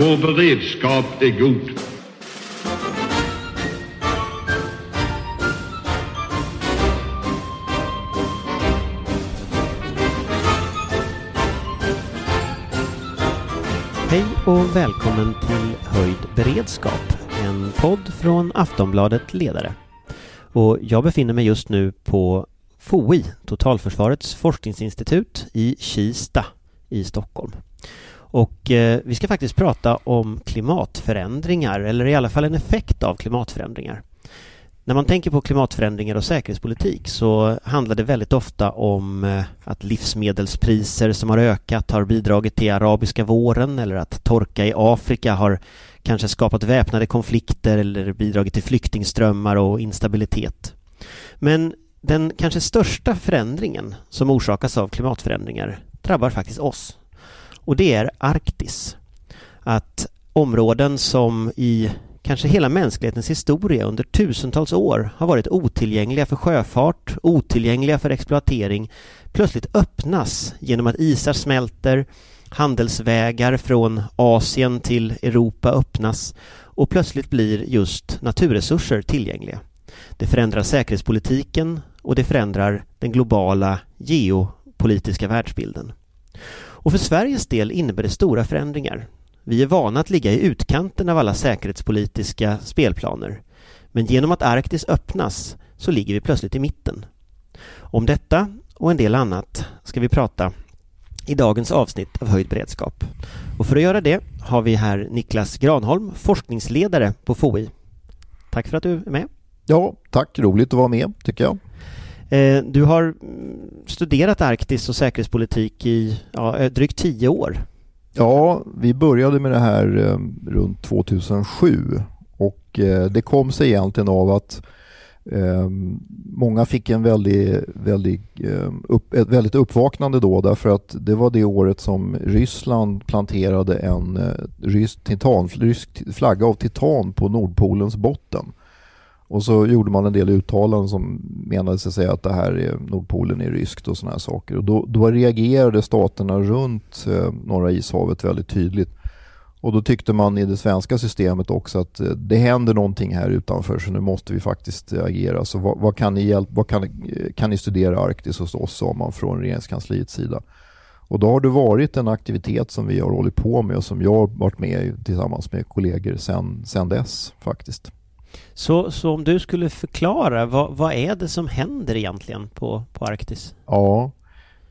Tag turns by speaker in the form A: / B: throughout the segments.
A: Vår beredskap är god.
B: Hej och välkommen till Höjd beredskap, en podd från Aftonbladet Ledare. Och jag befinner mig just nu på FOI, Totalförsvarets forskningsinstitut i Kista i Stockholm. Och eh, vi ska faktiskt prata om klimatförändringar, eller i alla fall en effekt av klimatförändringar. När man tänker på klimatförändringar och säkerhetspolitik så handlar det väldigt ofta om eh, att livsmedelspriser som har ökat har bidragit till arabiska våren eller att torka i Afrika har kanske skapat väpnade konflikter eller bidragit till flyktingströmmar och instabilitet. Men den kanske största förändringen som orsakas av klimatförändringar drabbar faktiskt oss. Och det är Arktis. Att områden som i kanske hela mänsklighetens historia under tusentals år har varit otillgängliga för sjöfart, otillgängliga för exploatering, plötsligt öppnas genom att isar smälter, handelsvägar från Asien till Europa öppnas och plötsligt blir just naturresurser tillgängliga. Det förändrar säkerhetspolitiken och det förändrar den globala geopolitiska världsbilden. Och för Sveriges del innebär det stora förändringar. Vi är vana att ligga i utkanten av alla säkerhetspolitiska spelplaner. Men genom att Arktis öppnas så ligger vi plötsligt i mitten. Om detta och en del annat ska vi prata i dagens avsnitt av Höjd beredskap. Och för att göra det har vi här Niklas Granholm, forskningsledare på FOI. Tack för att du är med.
C: Ja, tack. Roligt att vara med, tycker jag.
B: Eh, du har studerat Arktis och säkerhetspolitik i ja, eh, drygt tio år.
C: Ja, vi började med det här eh, runt 2007 och det kom sig egentligen av att många fick en väldigt, väldigt, upp, ett väldigt uppvaknande då därför att det var det året som Ryssland planterade en rysk, titan, rysk flagga av titan på Nordpolens botten. Och så gjorde man en del uttalanden som menade sig säga att det här är Nordpolen är ryskt och sådana här saker. Och då, då reagerade staterna runt eh, Norra ishavet väldigt tydligt. Och då tyckte man i det svenska systemet också att eh, det händer någonting här utanför så nu måste vi faktiskt eh, agera. Så vad, vad kan ni hjälpa, vad kan, eh, kan ni studera Arktis hos oss, sa man från regeringskansliets sida. Och då har det varit en aktivitet som vi har hållit på med och som jag har varit med i tillsammans med kollegor sedan sen dess faktiskt.
B: Så, så om du skulle förklara, vad, vad är det som händer egentligen på, på Arktis?
C: Ja,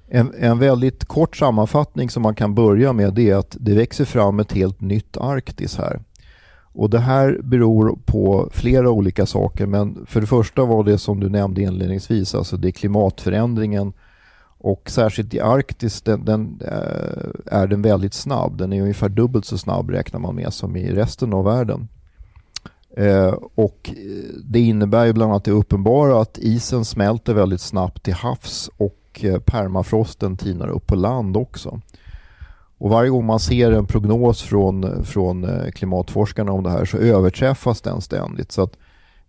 C: en, en väldigt kort sammanfattning som man kan börja med det är att det växer fram ett helt nytt Arktis här. Och det här beror på flera olika saker men för det första var det som du nämnde inledningsvis, alltså det är klimatförändringen och särskilt i Arktis den, den, eh, är den väldigt snabb. Den är ungefär dubbelt så snabb räknar man med som i resten av världen. Eh, och eh, det innebär ju bland annat det uppenbara att isen smälter väldigt snabbt till havs och eh, permafrosten tinar upp på land också. Och varje gång man ser en prognos från, från eh, klimatforskarna om det här så överträffas den ständigt. Så att,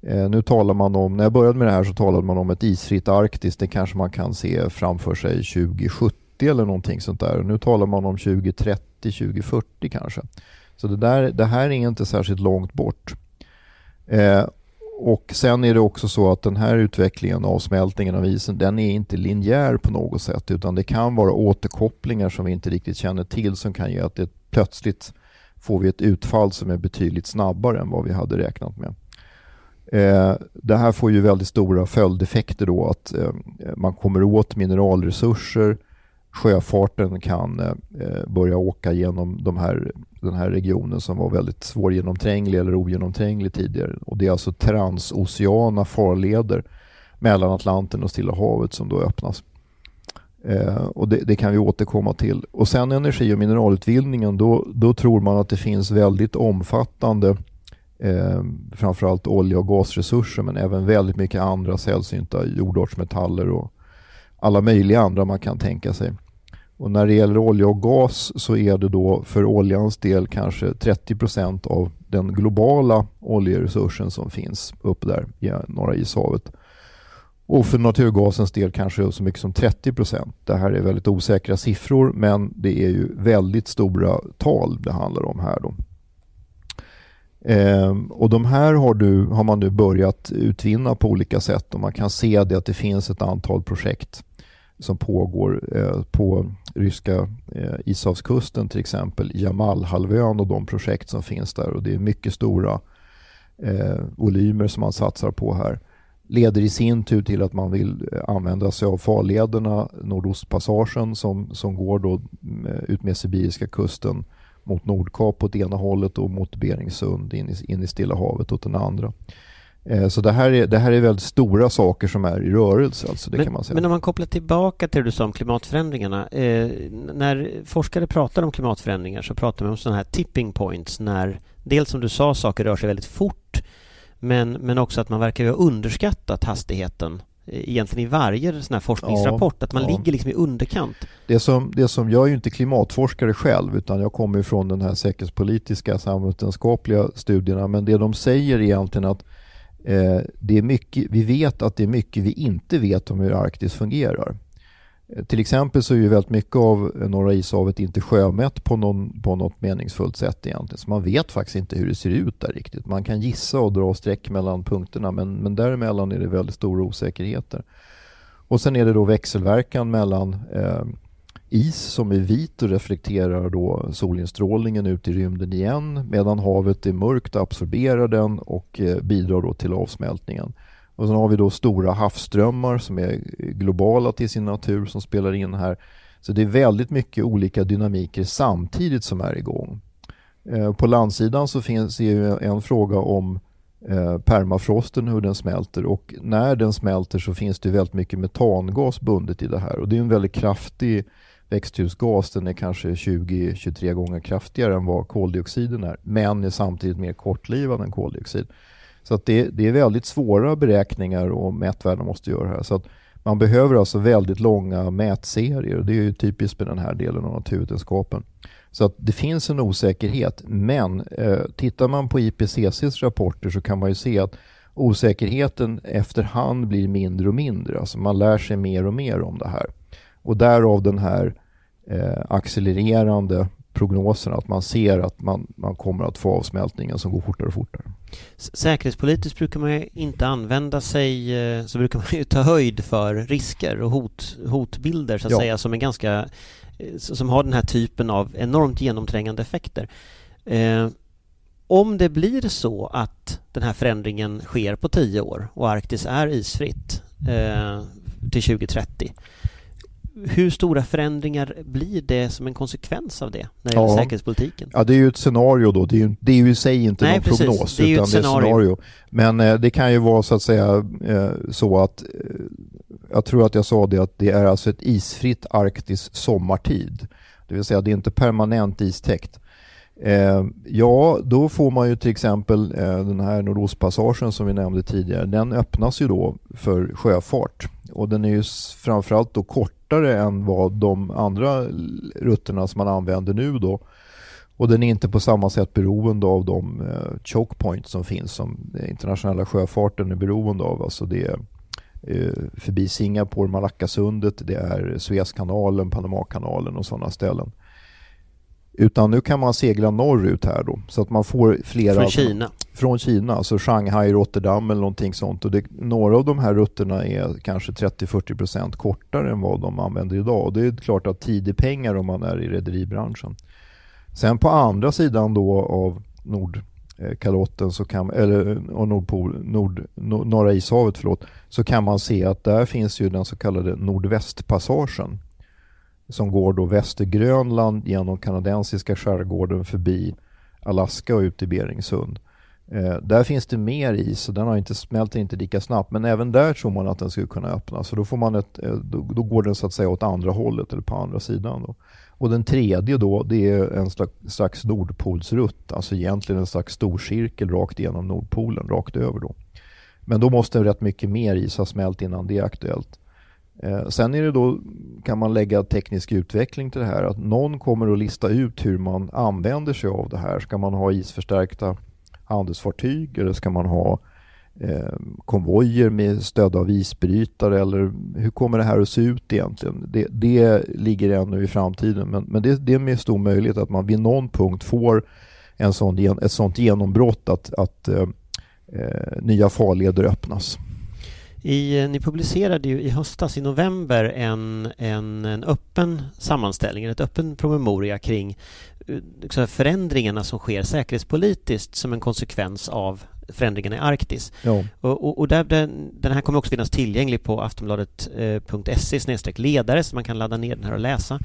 C: eh, nu talar man om, när jag började med det här så talade man om ett isfritt Arktis. Det kanske man kan se framför sig 2070 eller någonting sånt där. Nu talar man om 2030, 2040 kanske. Så det, där, det här är inte särskilt långt bort. Eh, och sen är det också så att den här utvecklingen, avsmältningen av isen, den är inte linjär på något sätt utan det kan vara återkopplingar som vi inte riktigt känner till som kan ge att det plötsligt får vi ett utfall som är betydligt snabbare än vad vi hade räknat med. Eh, det här får ju väldigt stora följdeffekter då att eh, man kommer åt mineralresurser, sjöfarten kan eh, eh börja åka genom de här den här regionen som var väldigt svårgenomtränglig eller ogenomtränglig tidigare. Och det är alltså transoceana farleder mellan Atlanten och Stilla havet som då öppnas. Eh, och det, det, kan vi återkomma till. Och sen energi och mineralutvinningen, då, då tror man att det finns väldigt omfattande eh, framförallt olja och gasresurser men även väldigt mycket andra sällsynta jordartsmetaller och alla möjliga andra man kan tänka sig. Och när det gäller olja och gas så är det då för oljans del kanske 30 procent av den globala oljeresursen som finns uppe där i Norra ishavet. Och för naturgasens del kanske så mycket som 30 procent. Det här är väldigt osäkra siffror men det är ju väldigt stora tal det handlar om här då. Ehm, och de här har, du, har man nu börjat utvinna på olika sätt och man kan se det att det finns ett antal projekt som pågår eh, på ryska eh, ishavskusten till exempel, Jamalhalvön och de projekt som finns där och det är mycket stora eh, volymer som man satsar på här leder i sin tur till att man vill eh, använda sig av farlederna Nordostpassagen som, som går då eh, ut med Sibiriska kusten mot Nordkap åt ena hållet och mot Beringsund in i, in i Stilla havet åt den andra. Eh, så det här, är, det här är väldigt stora saker som är i rörelse. Alltså, det
B: men,
C: kan man säga.
B: men om man kopplar tillbaka till det du sa om klimatförändringarna. Eh, när forskare pratar om klimatförändringar så pratar man om sådana här tipping points när dels som du sa saker rör sig väldigt fort men, men också att man verkar ha underskattat hastigheten eh, egentligen i varje sån här forskningsrapport, ja, att man ja. ligger liksom i underkant.
C: Det som, det som, jag är ju inte klimatforskare själv utan jag kommer från den här säkerhetspolitiska samhällsvetenskapliga studierna men det de säger egentligen att Eh, det är mycket, vi vet att det är mycket vi inte vet om hur Arktis fungerar. Eh, till exempel så är ju väldigt mycket av Norra ishavet inte sjömätt på, någon, på något meningsfullt sätt egentligen. Så man vet faktiskt inte hur det ser ut där riktigt. Man kan gissa och dra streck mellan punkterna men, men däremellan är det väldigt stora osäkerheter. Och sen är det då växelverkan mellan eh, is som är vit och reflekterar då solinstrålningen ut i rymden igen medan havet är mörkt och absorberar den och eh, bidrar då till avsmältningen. Och sen har vi då stora havsströmmar som är globala till sin natur som spelar in här. Så det är väldigt mycket olika dynamiker samtidigt som är igång. Eh, på landsidan så finns ju en fråga om eh, permafrosten, hur den smälter och när den smälter så finns det väldigt mycket metangas bundet i det här och det är en väldigt kraftig växthusgas. Den är kanske 20-23 gånger kraftigare än vad koldioxiden är men är samtidigt mer kortlivad än koldioxid. Så att det, det är väldigt svåra beräkningar och mätvärden måste göra här. Så att man behöver alltså väldigt långa mätserier och det är ju typiskt med den här delen av naturvetenskapen. Så att det finns en osäkerhet men eh, tittar man på IPCCs rapporter så kan man ju se att osäkerheten efterhand blir mindre och mindre. Alltså man lär sig mer och mer om det här. Och därav den här eh, accelererande prognoserna, att man ser att man, man kommer att få avsmältningen som går fortare och fortare.
B: Säkerhetspolitiskt brukar man ju inte använda sig, eh, så brukar man ju ta höjd för risker och hot, hotbilder så att ja. säga som är ganska, eh, som har den här typen av enormt genomträngande effekter. Eh, om det blir så att den här förändringen sker på tio år och Arktis är isfritt eh, till 2030 hur stora förändringar blir det som en konsekvens av det när det gäller ja. säkerhetspolitiken?
C: Ja, det är ju ett scenario då. Det är ju, det är ju i sig inte Nej, någon precis. prognos, det utan det är ett scenario. Men eh, det kan ju vara så att säga eh, så att eh, jag tror att jag sa det att det är alltså ett isfritt Arktis sommartid. Det vill säga det är inte permanent istäckt. Eh, ja, då får man ju till exempel eh, den här Nordostpassagen som vi nämnde tidigare. Den öppnas ju då för sjöfart och den är ju framförallt då kort kortare än vad de andra rutterna som man använder nu då. Och den är inte på samma sätt beroende av de eh, choke points som finns som internationella sjöfarten är beroende av. Alltså det är eh, förbi Singapore, Malackasundet, det är Suezkanalen, Panamakanalen och sådana ställen. Utan nu kan man segla norrut här då så att man får flera...
B: Från Kina?
C: Från Kina, alltså Shanghai, Rotterdam eller någonting sånt. Och det, några av de här rutterna är kanske 30-40% kortare än vad de använder idag. Och det är klart att tid är pengar om man är i rederibranschen. Sen på andra sidan då av Nordkalotten så kan, eller och Nordpol, nord, norra ishavet förlåt, så kan man se att där finns ju den så kallade nordvästpassagen som går då Västergrönland genom kanadensiska skärgården förbi Alaska och ut i Beringsund. Eh, där finns det mer is och den har inte, smälter inte lika snabbt men även där tror man att den skulle kunna öppnas. Så då, får man ett, eh, då, då, går den så att säga åt andra hållet eller på andra sidan. Då. Och den tredje då det är en slags, slags nordpolsrutt, alltså egentligen en slags storcirkel rakt igenom Nordpolen, rakt över då. Men då måste rätt mycket mer is ha smält innan det är aktuellt. Eh, sen är det då, kan man lägga teknisk utveckling till det här, att någon kommer att lista ut hur man använder sig av det här. Ska man ha isförstärkta handelsfartyg eller ska man ha eh, konvojer med stöd av isbrytare eller hur kommer det här att se ut egentligen? Det, det ligger ännu i framtiden men, men det, det är med stor möjlighet att man vid någon punkt får en sån, ett sånt genombrott att, att eh, eh nya farleder öppnas.
B: I, eh, ni publicerade ju i höstas, i november, en, en, en öppen sammanställning, en öppen promemoria kring eh, förändringarna som sker säkerhetspolitiskt som en konsekvens av förändringarna i Arktis. Ja. Och, och, och där, den, den, här kommer också finnas tillgänglig på aftonbladet.se eh, ledare så man kan ladda ner den här och läsa.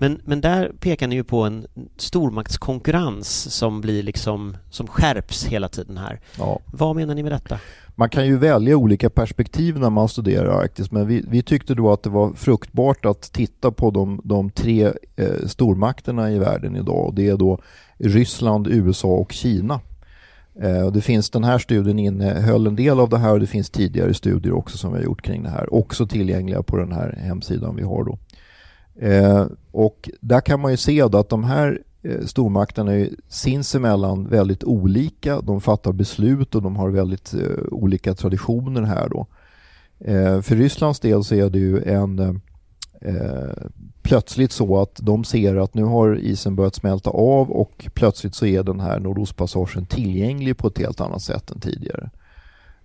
B: Men, men där pekar ni ju på en stormaktskonkurrens som blir liksom som skärps hela tiden här. Ja. Vad menar ni med detta?
C: Man kan ju välja olika perspektiv när man studerar Arktis men vi, vi tyckte då att det var fruktbart att titta på de, de tre eh, stormakterna i världen idag och det är då Ryssland, USA och Kina. Eh, och det finns, den här studien innehöll en del av det här och det finns tidigare studier också som vi har gjort kring det här. Också tillgängliga på den här hemsidan vi har då. Eh, och där kan man ju se att de här eh, stormakterna är sinsemellan väldigt olika. De fattar beslut och de har väldigt olika traditioner här då. För Rysslands del så är det ju en plötsligt så att de ser att nu har isen börjat smälta av och plötsligt så är den här nordostpassagen tillgänglig på ett helt annat sätt än tidigare.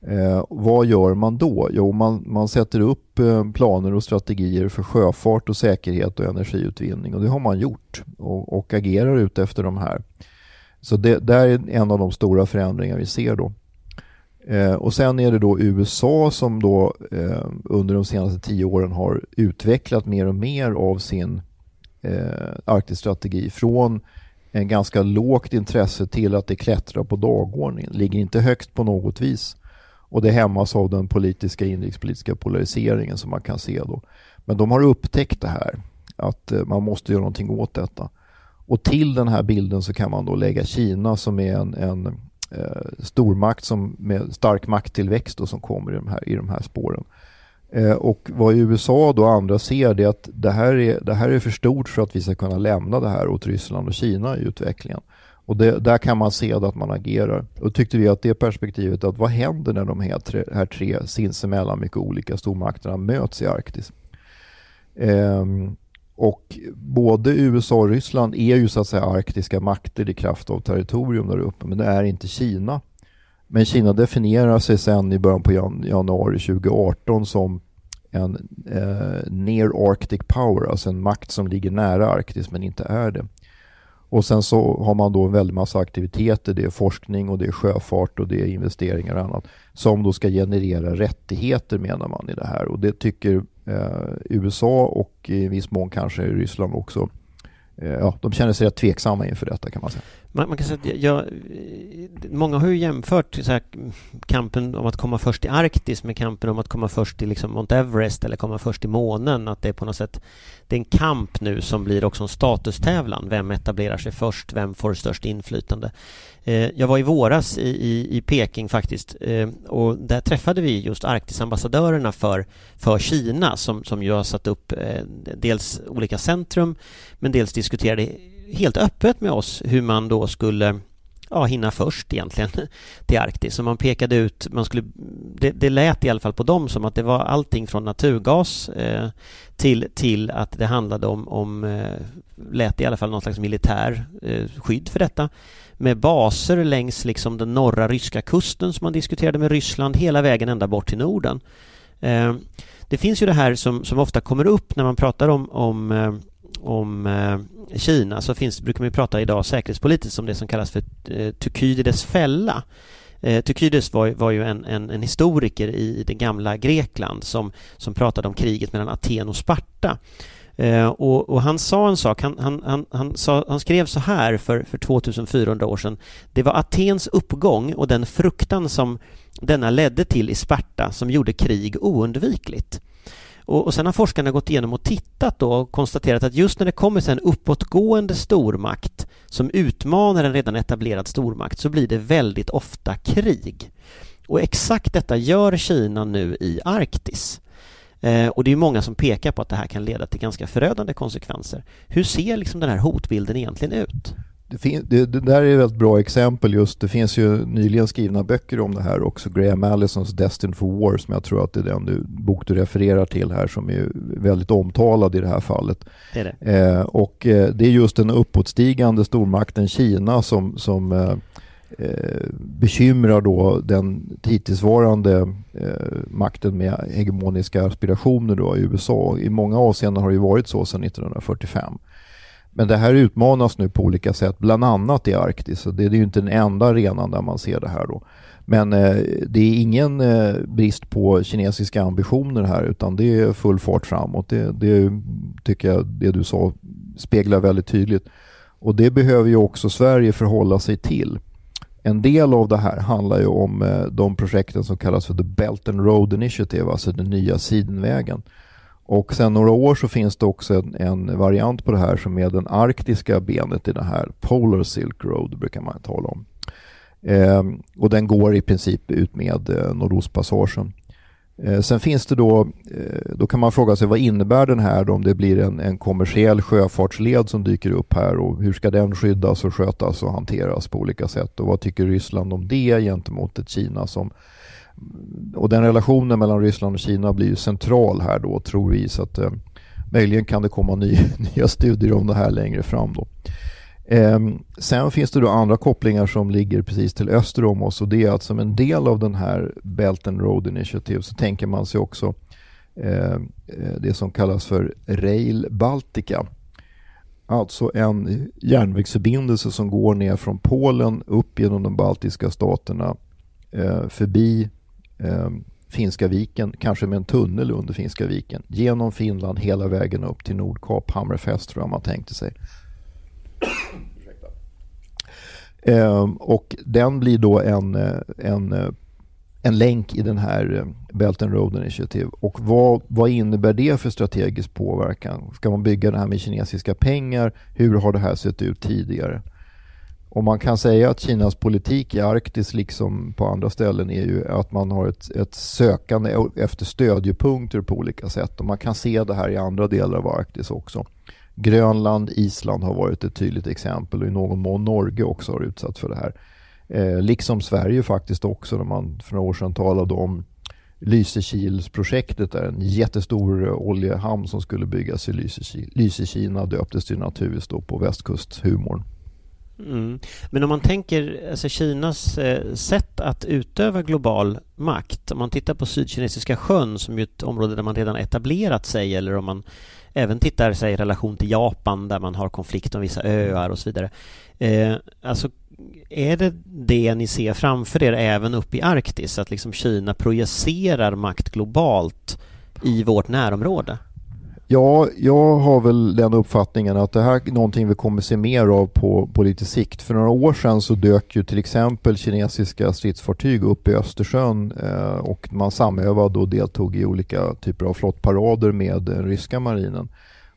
C: Eh, vad gör man då? Jo, man, man sätter upp eh, planer och strategier för sjöfart och säkerhet och energiutvinning och det har man gjort och, och agerar ut efter de här. Så det där är en av de stora förändringar vi ser då. Eh, och sen är det då USA som då eh, under de senaste tio åren har utvecklat mer och mer av sin eh, Arktisstrategi från en ganska lågt intresse till att det klättrar på dagordningen. Ligger inte högt på något vis. Och det hämmas av den politiska inrikespolitiska polariseringen som man kan se då. Men de har upptäckt det här, att eh, man måste göra någonting åt detta. Och till den här bilden så kan man då lägga Kina som är en, en eh, stormakt som, med stark makttillväxt då, som kommer i de här, i de här spåren. Eh, och vad USA då andra ser det är att det här är, det här är för stort för att vi ska kunna lämna det här åt Ryssland och Kina i utvecklingen. Och det, där kan man se att man agerar. Och tyckte vi att det perspektivet, att vad händer när de här tre, här tre sinsemellan mycket olika stormakterna möts i Arktis? Um, och både USA och Ryssland är ju så att säga arktiska makter i kraft av territorium där uppe, men det är inte Kina. Men Kina definierar sig sen i början på jan januari 2018 som en eh, near Arctic power, alltså en makt som ligger nära Arktis men inte är det. Och sen så har man då en väldig massa aktiviteter, det är forskning och det är sjöfart och det är investeringar och annat som då ska generera rättigheter menar man i det här. Och det tycker eh, USA och i viss mån kanske Ryssland också. Eh, ja, de känner sig rätt tveksamma inför detta kan man säga.
B: Man, man kan säga att jag, många har ju jämfört så här, kampen om att komma först i Arktis med kampen om att komma först i liksom Mount Everest eller komma först i månen. Att det är på något sätt det är en kamp nu som blir också en statustävlan. Vem etablerar sig först? Vem får störst inflytande? Eh, jag var i våras i, i, i Peking faktiskt eh, och där träffade vi just Arktisambassadörerna för, för Kina som, som ju har satt upp eh, dels olika centrum men dels diskuterade helt öppet med oss hur man då skulle ja, hinna först egentligen till Arktis. Så man pekade ut, man skulle, det, det lät i alla fall på dem som att det var allting från naturgas eh, till, till att det handlade om, om eh, lät i alla fall någon slags militär eh, skydd för detta med baser längs liksom den norra ryska kusten som man diskuterade med Ryssland hela vägen ända bort till Norden. Eh, det finns ju det här som, som ofta kommer upp när man pratar om, om eh, om eh, Kina så finns, brukar man prata idag säkerhetspolitiskt om det som kallas för eh, Tukydides fälla. Eh, Tukydides var, var ju en, en, en, historiker i det gamla Grekland som, som pratade om kriget mellan Aten och Sparta. Eh, och, och, han sa en sak, han, han, han, han, sa, han skrev så här för, för 2400 år sedan. Det var Atens uppgång och den fruktan som denna ledde till i Sparta som gjorde krig oundvikligt. Och, och sen har forskarna gått igenom och tittat då och konstaterat att just när det kommer en uppåtgående stormakt som utmanar en redan etablerad stormakt så blir det väldigt ofta krig. Och exakt detta gör Kina nu i Arktis. Eh, och det är många som pekar på att det här kan leda till ganska förödande konsekvenser. Hur ser liksom den här hotbilden egentligen ut?
C: det, det, det, där är ett väldigt bra exempel just. Det finns ju nyligen skrivna böcker om det här också. Graham Allisons Destined for War som jag tror att det är den du, bok du refererar till här som är väldigt omtalad i det här fallet.
B: Det
C: det. Eh, och eh, det är just den uppåtstigande stormakten Kina som, som eh, eh bekymrar då den hittillsvarande eh, makten med hegemoniska aspirationer då i USA. I många avseenden har det varit så sedan 1945. Men det här utmanas nu på olika sätt, bland annat i Arktis. Så det är ju inte den enda arenan där man ser det här då. Men eh, det är ingen eh, brist på kinesiska ambitioner här utan det är full fart framåt. Det, det tycker jag det du sa speglar väldigt tydligt. Och det behöver ju också Sverige förhålla sig till. En del av det här handlar ju om eh, de projekten som kallas för The Belt and Road Initiative, alltså den nya sidenvägen. Och sen några år så finns det också en, en, variant på det här som är den arktiska benet i det här. Polar Silk Road brukar man tala om. Eh, och den går i princip ut med eh, Nordostpassagen. Eh, sen finns det då, eh, då kan man fråga sig vad innebär den här då, om det blir en, en kommersiell sjöfartsled som dyker upp här och hur ska den skyddas och skötas och hanteras på olika sätt och vad tycker Ryssland om det gentemot ett Kina som och den relationen mellan Ryssland och Kina blir ju central här då tror vi så att eh, möjligen kan det komma ny, nya studier om det här längre fram då. Eh, sen finns det då andra kopplingar som ligger precis till öster om oss och det är att som en del av den här Belt and Road Initiative så tänker man sig också ehm, eh, det som kallas för Rail Baltica. Alltså en järnvägsförbindelse som går ner från Polen upp genom de baltiska staterna eh, förbi eh, Finska viken, kanske med en tunnel under Finska viken, genom Finland hela vägen upp till Nordkap, Hammerfest tror jag man tänkte sig. eh, Ehm, och den blir då en, eh, en, eh, en länk i den här eh, Belt and Road Initiative. Och vad, vad innebär det för strategisk påverkan? Ska man bygga det här med kinesiska pengar? Hur har det här sett ut tidigare? Och man kan säga att Kinas politik i Arktis liksom på andra ställen är ju att man har ett, ett sökande efter stödjepunkter på olika sätt. Och man kan se det här i andra delar av Arktis också. Grönland, Island har varit ett tydligt exempel och i någon mån Norge också har utsatts för det här. Eh, liksom Sverige faktiskt också när man för några år sedan talade om Lysekilsprojektet där en jättestor oljehamn som skulle byggas i Lysekil. Lysekina döptes till naturligtvis då på västkusthumorn.
B: Mm. Men om man tänker alltså Kinas eh, sätt att utöva global makt, om man tittar på Sydkinesiska sjön som är ett område där man redan etablerat sig eller om man även tittar sig i relation till Japan där man har konflikt om vissa öar och så vidare. Eh, alltså är det det ni ser framför er även uppe i Arktis, att liksom Kina projicerar makt globalt i vårt närområde?
C: Ja, jag har väl den uppfattningen att det här är någonting vi kommer se mer av på, på lite sikt. För några år sedan så dök ju till exempel kinesiska stridsfartyg upp i Östersjön eh, och man samövade och deltog i olika typer av flottparader med den ryska marinen.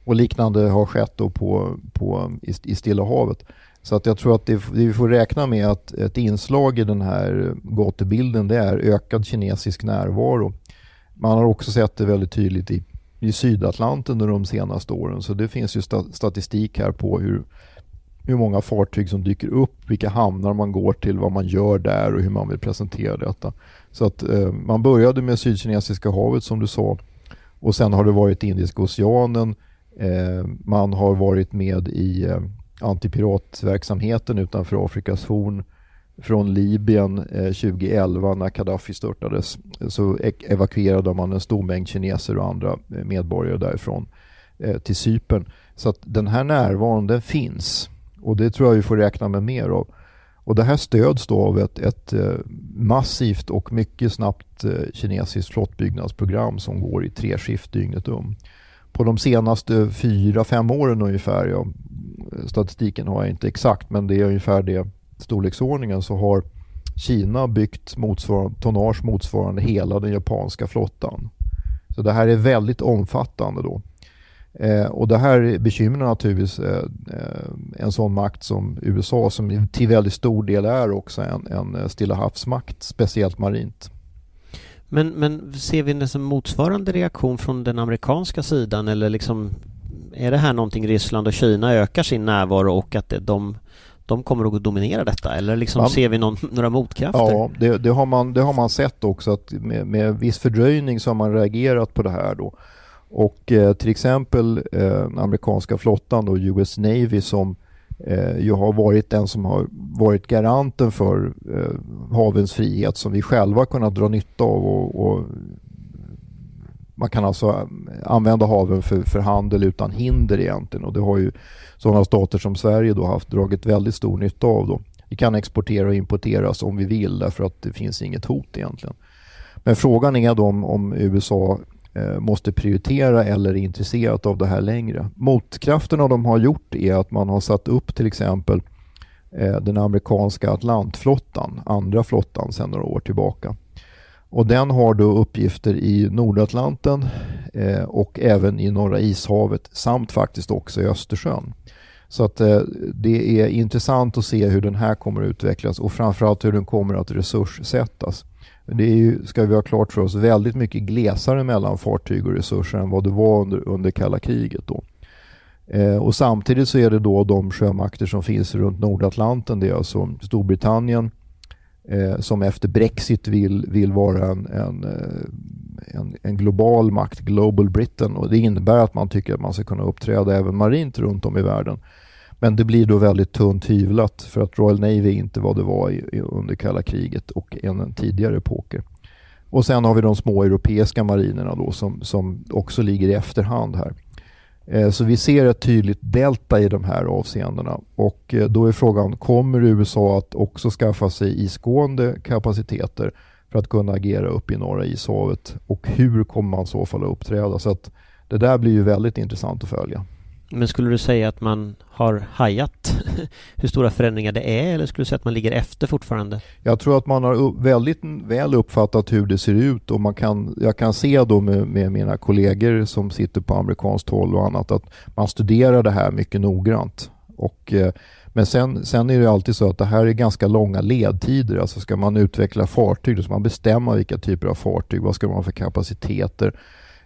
C: Och liknande har skett då på, på, i, i Stilla havet. Så att jag tror att det, det vi får räkna med att ett inslag i den här gatubilden det är ökad kinesisk närvaro. Man har också sett det väldigt tydligt i i Sydatlanten under de senaste åren. Så det finns ju statistik här på hur, hur många fartyg som dyker upp, vilka hamnar man går till, vad man gör där och hur man vill presentera detta. Så att eh, man började med Sydkinesiska havet som du sa och sen har det varit Indiska oceanen. Eh, man har varit med i eh, antipiratverksamheten utanför Afrikas horn från Libyen eh, 2011 när Gaddafi störtades så evakuerade man en stor mängd kineser och andra eh, medborgare därifrån eh, till Cypern. Så att den här närvaron den finns och det tror jag vi får räkna med mer av. Och det här stöds då av ett, ett massivt och mycket snabbt kinesiskt flottbyggnadsprogram som går i tre skift dygnet om. På de senaste fyra, fem åren ungefär, ja, statistiken har jag inte exakt men det är ungefär det storleksordningen så har Kina byggt motsvarande, tonnage motsvarande hela den japanska flottan. Så det här är väldigt omfattande då. Eh, och det här bekymrar naturligtvis eh, en sån makt som USA som till väldigt stor del är också en, en Stilla havsmakt, speciellt marint.
B: Men, men ser vi en motsvarande reaktion från den amerikanska sidan eller liksom är det här någonting Ryssland och Kina ökar sin närvaro och att de de kommer att dominera detta eller liksom
C: Ja.
B: ser vi någon, några motkrafter?
C: Ja, det, det, har man, det har man sett också att med, med viss fördröjning så har man reagerat på det här då. Och eh, till exempel eh, amerikanska flottan då, US Navy som eh, ju har varit den som har varit garanten för eh, havens frihet som vi själva kunnat dra nytta av och, och man kan alltså eh, använda haven för, för handel utan hinder egentligen och det har ju sådana stater som Sverige då haft dragit väldigt stor nytta av då. Vi kan exportera och importera som vi vill därför att det finns inget hot egentligen. Men frågan är då om, om USA eh, måste prioritera eller är intresserat av det här längre. Motkrafterna de har gjort är att man har satt upp till exempel eh, den amerikanska Atlantflottan, andra flottan sedan några år tillbaka. Och den har då uppgifter i Nordatlanten eh, och även i Norra ishavet samt faktiskt också i Östersjön. Så att eh, det är intressant att se hur den här kommer att utvecklas och framförallt hur den kommer att resurssättas. Det är ju, ska vi ha klart för oss, väldigt mycket glesare mellan fartyg och resurser än vad det var under, under kalla kriget då. Eh, och samtidigt så är det då de sjömakter som finns runt Nordatlanten, det är alltså Storbritannien eh, som efter Brexit vill, vill vara en, en, eh, en, en global makt, Global Britain och det innebär att man tycker att man ska kunna uppträda även marint runt om i världen. Men det blir då väldigt tunt hyvlat för att Royal Navy inte vad det var i, i, under kalla kriget och en tidigare epoker. Och sen har vi de små europeiska marinerna då som, som också ligger i efterhand här. Eh, så vi ser ett tydligt delta i de här avseendena och eh, då är frågan, kommer USA att också skaffa sig isgående kapaciteter för att kunna agera upp i norra ishavet och hur kommer man i så fall att uppträda? Så att det där blir ju väldigt intressant att följa.
B: Men skulle du säga att man har hajat hur stora förändringar det är eller skulle du säga att man ligger efter fortfarande?
C: Jag tror att man har väldigt väl uppfattat hur det ser ut och man kan, jag kan se då med, med mina kollegor som sitter på amerikanskt håll och annat att man studerar det här mycket noggrant. Och, eh, men sen, sen är det alltid så att det här är ganska långa ledtider. Alltså ska man utveckla fartyg då ska man bestämma vilka typer av fartyg, vad ska man ha för kapaciteter,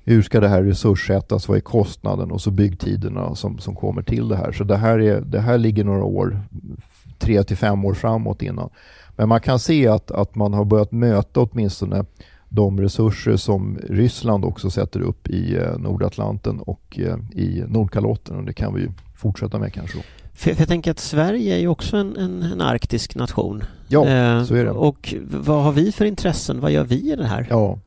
C: hur ska det här resurssättas, vad är kostnaden och så byggtiderna som, som kommer till det här. Så det här, är, det här ligger några år, tre till fem år framåt innan. Men man kan se att, att man har börjat möta åtminstone de resurser som Ryssland också sätter upp i eh, Nordatlanten och eh, i Nordkalotten och det kan vi fortsätta med kanske. Då.
B: För jag tänker att Sverige är ju också en, en, en arktisk nation.
C: Ja,
B: Eh,
C: så är det.
B: Och vad har vi för intressen? Vad gör vi i det här?
C: Ja.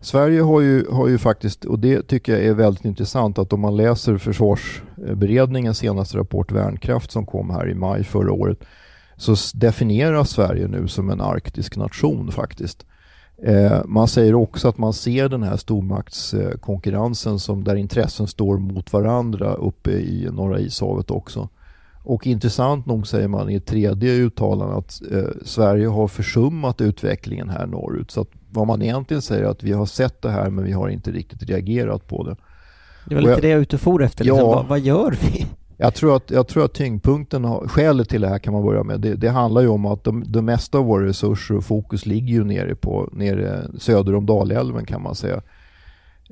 C: Sverige har ju, har ju faktiskt, och det tycker jag är väldigt intressant, att om man läser försvarsberedningens senaste rapport Värnkraft som kom här i maj förra året, så definieras Sverige nu som en arktisk nation faktiskt. Eh, man säger också att man ser den här stormaktskonkurrensen som där intressen står mot varandra uppe i Norra ishavet också. Och intressant nog säger man i ett tredje uttalande att eh, Sverige har försummat utvecklingen här norrut. Så att vad man egentligen säger att vi har sett det här men vi har inte riktigt reagerat på det.
B: Det var lite
C: jag-
B: det jag utfor efter. Liksom.
C: Ja.
B: Vad, vad gör vi?
C: Jag tror att, jag tror att tyngdpunkten, har, skälet till det här kan man börja med, det, det handlar ju om att de, det mesta av våra resurser och fokus ligger ju nere, på, nere söder om Dalälven kan man säga.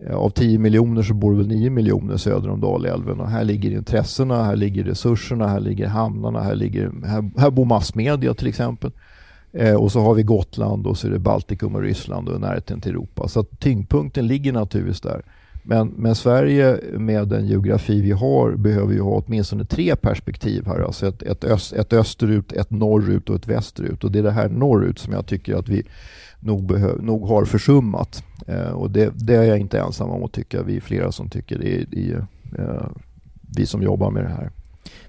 C: Eh, Av 10 miljoner så bor väl 9 miljoner söder om Dalälven och här ligger intressena, här ligger resurserna, här ligger hamnarna, här, ligger, här, här bor massmedia till exempel. Eh, och så har vi Gotland och så är det Baltikum och Ryssland och närheten till Europa. Så att tyngdpunkten ligger naturligtvis där. Men, men Sverige med den geografi vi har behöver ju ha åtminstone tre perspektiv här. Alltså ett, ett, öst, ett österut, ett norrut och ett västerut. Och det är det här norrut som jag tycker att vi nog, behö, nog har försummat. Eh, och det, det är jag inte ensam om att tycka. Vi är flera som tycker det. Är, i, eh, vi som jobbar med det här.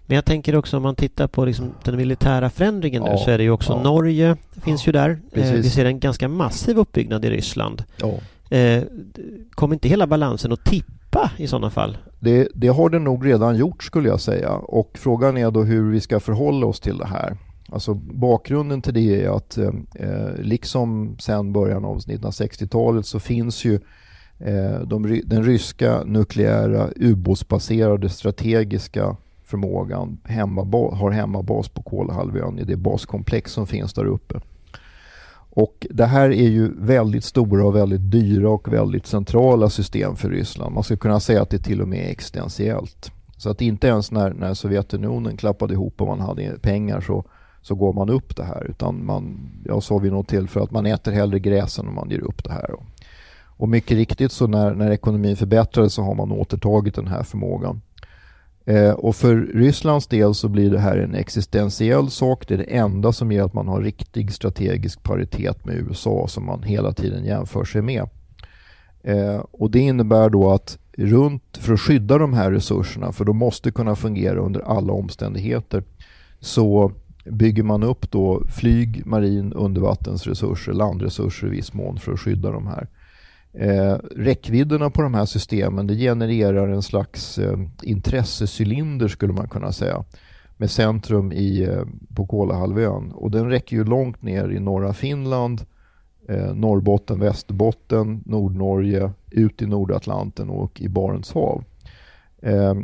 B: Men jag tänker också om man tittar på liksom den militära förändringen nu
C: Ja,
B: så är det ju också
C: ja.
B: Norge finns ju där. Eh,
C: Precis.
B: vi ser en ganska massiv uppbyggnad i Ryssland.
C: Ja.
B: Eh, kommer inte hela balansen att tippa i sådana fall?
C: Det, det har det nog redan gjort skulle jag säga och frågan är då hur vi ska förhålla oss till det här. Alltså bakgrunden till det är att eh, liksom sedan början av 1960-talet så finns ju eh, de, den ryska nukleära ubåtsbaserade strategiska förmågan hemma, har hemmabas på Kolahalvön i det baskomplex som finns där uppe. Och det här är ju väldigt stora och väldigt dyra och väldigt centrala system för Ryssland. Man skulle kunna säga att det till och med är existentiellt. Så att inte ens när, när Sovjetunionen klappade ihop och man hade pengar så, så går man upp det här. Utan man, jag sa vid något tillfälle att man äter hellre gräs än om man ger upp det här. Och mycket riktigt så när, när ekonomin förbättrades så har man återtagit den här förmågan. Eh, och för Rysslands del så blir det här en existentiell sak. Det är det enda som ger att man har riktig strategisk paritet med USA som man hela tiden jämför sig med. Eh, och det innebär då att runt, för att skydda de här resurserna, för de måste kunna fungera under alla omständigheter, så bygger man upp då flyg, marin, undervattensresurser, landresurser i viss mån för att skydda de här. Eh, räckvidderna på de här systemen det genererar en slags eh, intressecylinder skulle man kunna säga med centrum i, eh, på Kolahalvön och den räcker ju långt ner i norra Finland, eh, Norrbotten, Västerbotten, Nordnorge, ut i Nordatlanten och i Barents hav. Eh,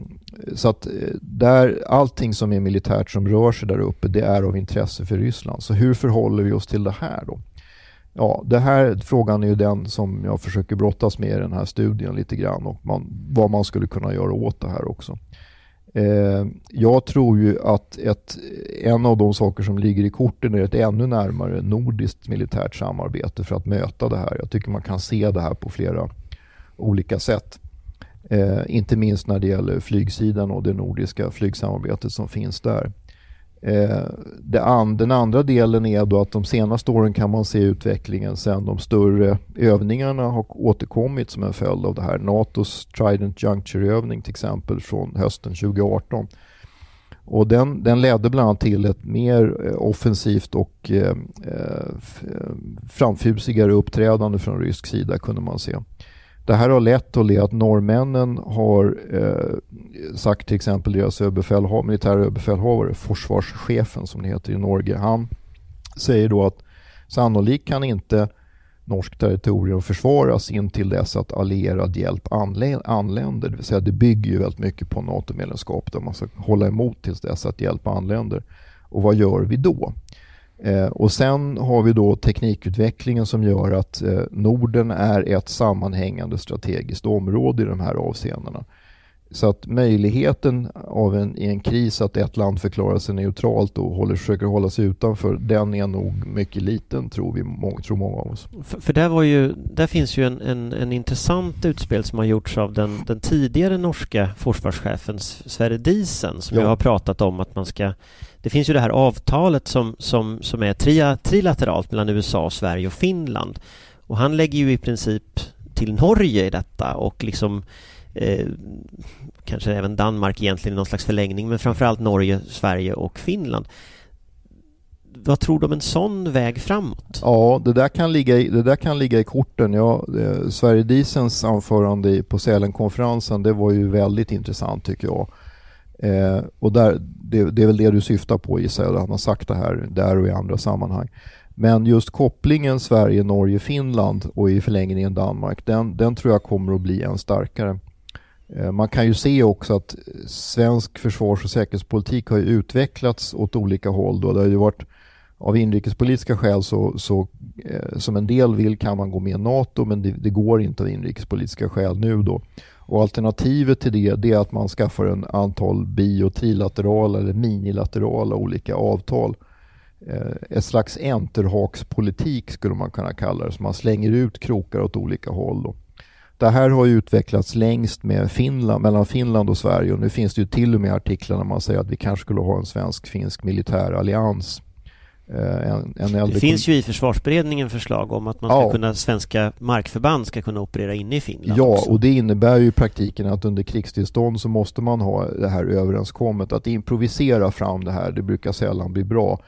C: så att eh, där, allting som är militärt som rör sig där uppe det är av intresse för Ryssland. Så hur förhåller vi oss till det här då? Ja, det här frågan är ju den som jag försöker brottas med i den här studien lite grann och man, vad man skulle kunna göra åt det här också. Eh, jag tror ju att ett, en av de saker som ligger i korten är ett ännu närmare nordiskt militärt samarbete för att möta det här. Jag tycker man kan se det här på flera olika sätt. Eh, inte minst när det gäller flygsidan och det nordiska flygsamarbetet som finns där. Eh, an, den andra delen är då att de senaste åren kan man se utvecklingen sen de större övningarna har återkommit som en följd av det här. NATOs Trident Juncture-övning till exempel från hösten 2018. Och den, den ledde bland annat till ett mer eh, offensivt och eh, eh, eh framfusigare uppträdande från rysk sida kunde man se. Det här har lett till att norrmännen har eh, sagt till exempel deras militära överbefälhavare, försvarschefen som det heter i Norge, han säger då att sannolikt kan inte norskt territorium försvaras in till dess att allierad hjälp anländer. Det vill säga det bygger ju väldigt mycket på NATO-medlemskap där man ska hålla emot tills dess att hjälp anländer. Och vad gör vi då? Eh, och sen har vi då teknikutvecklingen som gör att eh, Norden är ett sammanhängande strategiskt område i de här avseendena. Så att möjligheten av en, i en kris att ett land förklarar sig neutralt och håller, försöker hålla sig utanför, den är nog mycket liten tror, vi, må, tror många av oss.
B: För, för där, var ju, där finns ju en, en, en intressant utspel som har gjorts av den, den tidigare norska försvarschefen Sverre Diesen som ja. har pratat om att man ska det finns ju det här avtalet som, som, som är tria, trilateralt mellan USA, Sverige och Finland. Och han lägger ju i princip till Norge i detta och liksom eh, kanske även Danmark egentligen i någon slags förlängning, men framförallt Norge, Sverige och Finland. Vad tror du om en sån väg framåt?
C: Ja, det där kan ligga i, det där kan ligga i korten. Ja, eh, Sverigedisens anförande på Sälenkonferensen, det var ju väldigt intressant tycker jag. Eh, och där, det, det, är väl det du syftar på gissar jag, han har sagt det här där och i andra sammanhang. Men just kopplingen Sverige, Norge, Finland och i förlängningen Danmark, den, den tror jag kommer att bli än starkare. Eh, man kan ju se också att svensk försvars och säkerhetspolitik har utvecklats åt olika håll. Då. Det har ju varit av inrikespolitiska skäl så, så eh, som en del vill kan man gå med i NATO men det, det, går inte av inrikespolitiska skäl nu då. Och alternativet till det, det är att man skaffar en antal bi och trilaterala eller minilaterala olika avtal. Eh, ett slags enterhakspolitik skulle man kunna kalla det, så man slänger ut krokar åt olika håll. Då. Det här har ju utvecklats längst med Finland, mellan Finland och Sverige och nu finns det ju till och med artiklar där man säger att vi kanske skulle ha en svensk-finsk militär allians
B: Eh, en, en det finns ju i försvarsberedningen förslag om att man ska ja. kunna, svenska markförband ska kunna operera inne i Finland
C: Ja,
B: också.
C: och det innebär ju i praktiken att under krigstillstånd så måste man ha det här överenskommet. Att improvisera fram det här, det brukar sällan bli bra.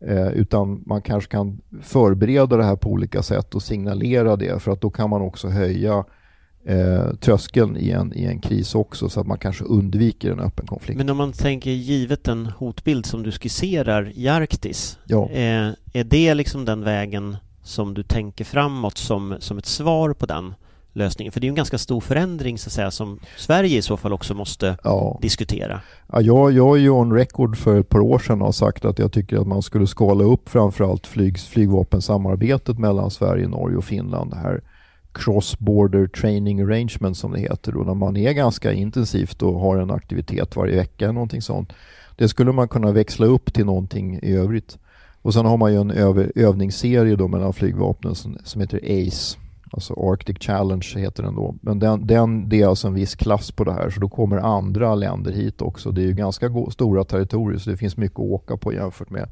C: Eh, utan man kanske kan förbereda det här på olika sätt och signalera det för att då kan man också höja eh, tröskeln i en, i en kris också så att man kanske undviker en öppen konflikt.
B: Men om man tänker givet den hotbild som du skisserar i Arktis, ja. eh, är det liksom den vägen som du tänker framåt som, som ett svar på den lösningen? För det är ju en ganska stor förändring så att säga som Sverige i så fall också måste ja. diskutera.
C: Ja, jag, jag är ju on record för ett par år sedan och har sagt att jag tycker att man skulle skala upp framförallt flyg, flygvapensamarbetet mellan Sverige, Norge och Finland här cross-border training arrangement som det heter då, när man är ganska intensivt och har en aktivitet varje vecka eller någonting sånt. Det skulle man kunna växla upp till någonting i övrigt. Och sen har man ju en öv övningsserie då mellan flygvapnen som, som heter ACE. Alltså Arctic Challenge heter den då. Men den, den, det är alltså en viss klass på det här så då kommer andra länder hit också. Det är ju ganska stora territorier så det finns mycket att åka på jämfört med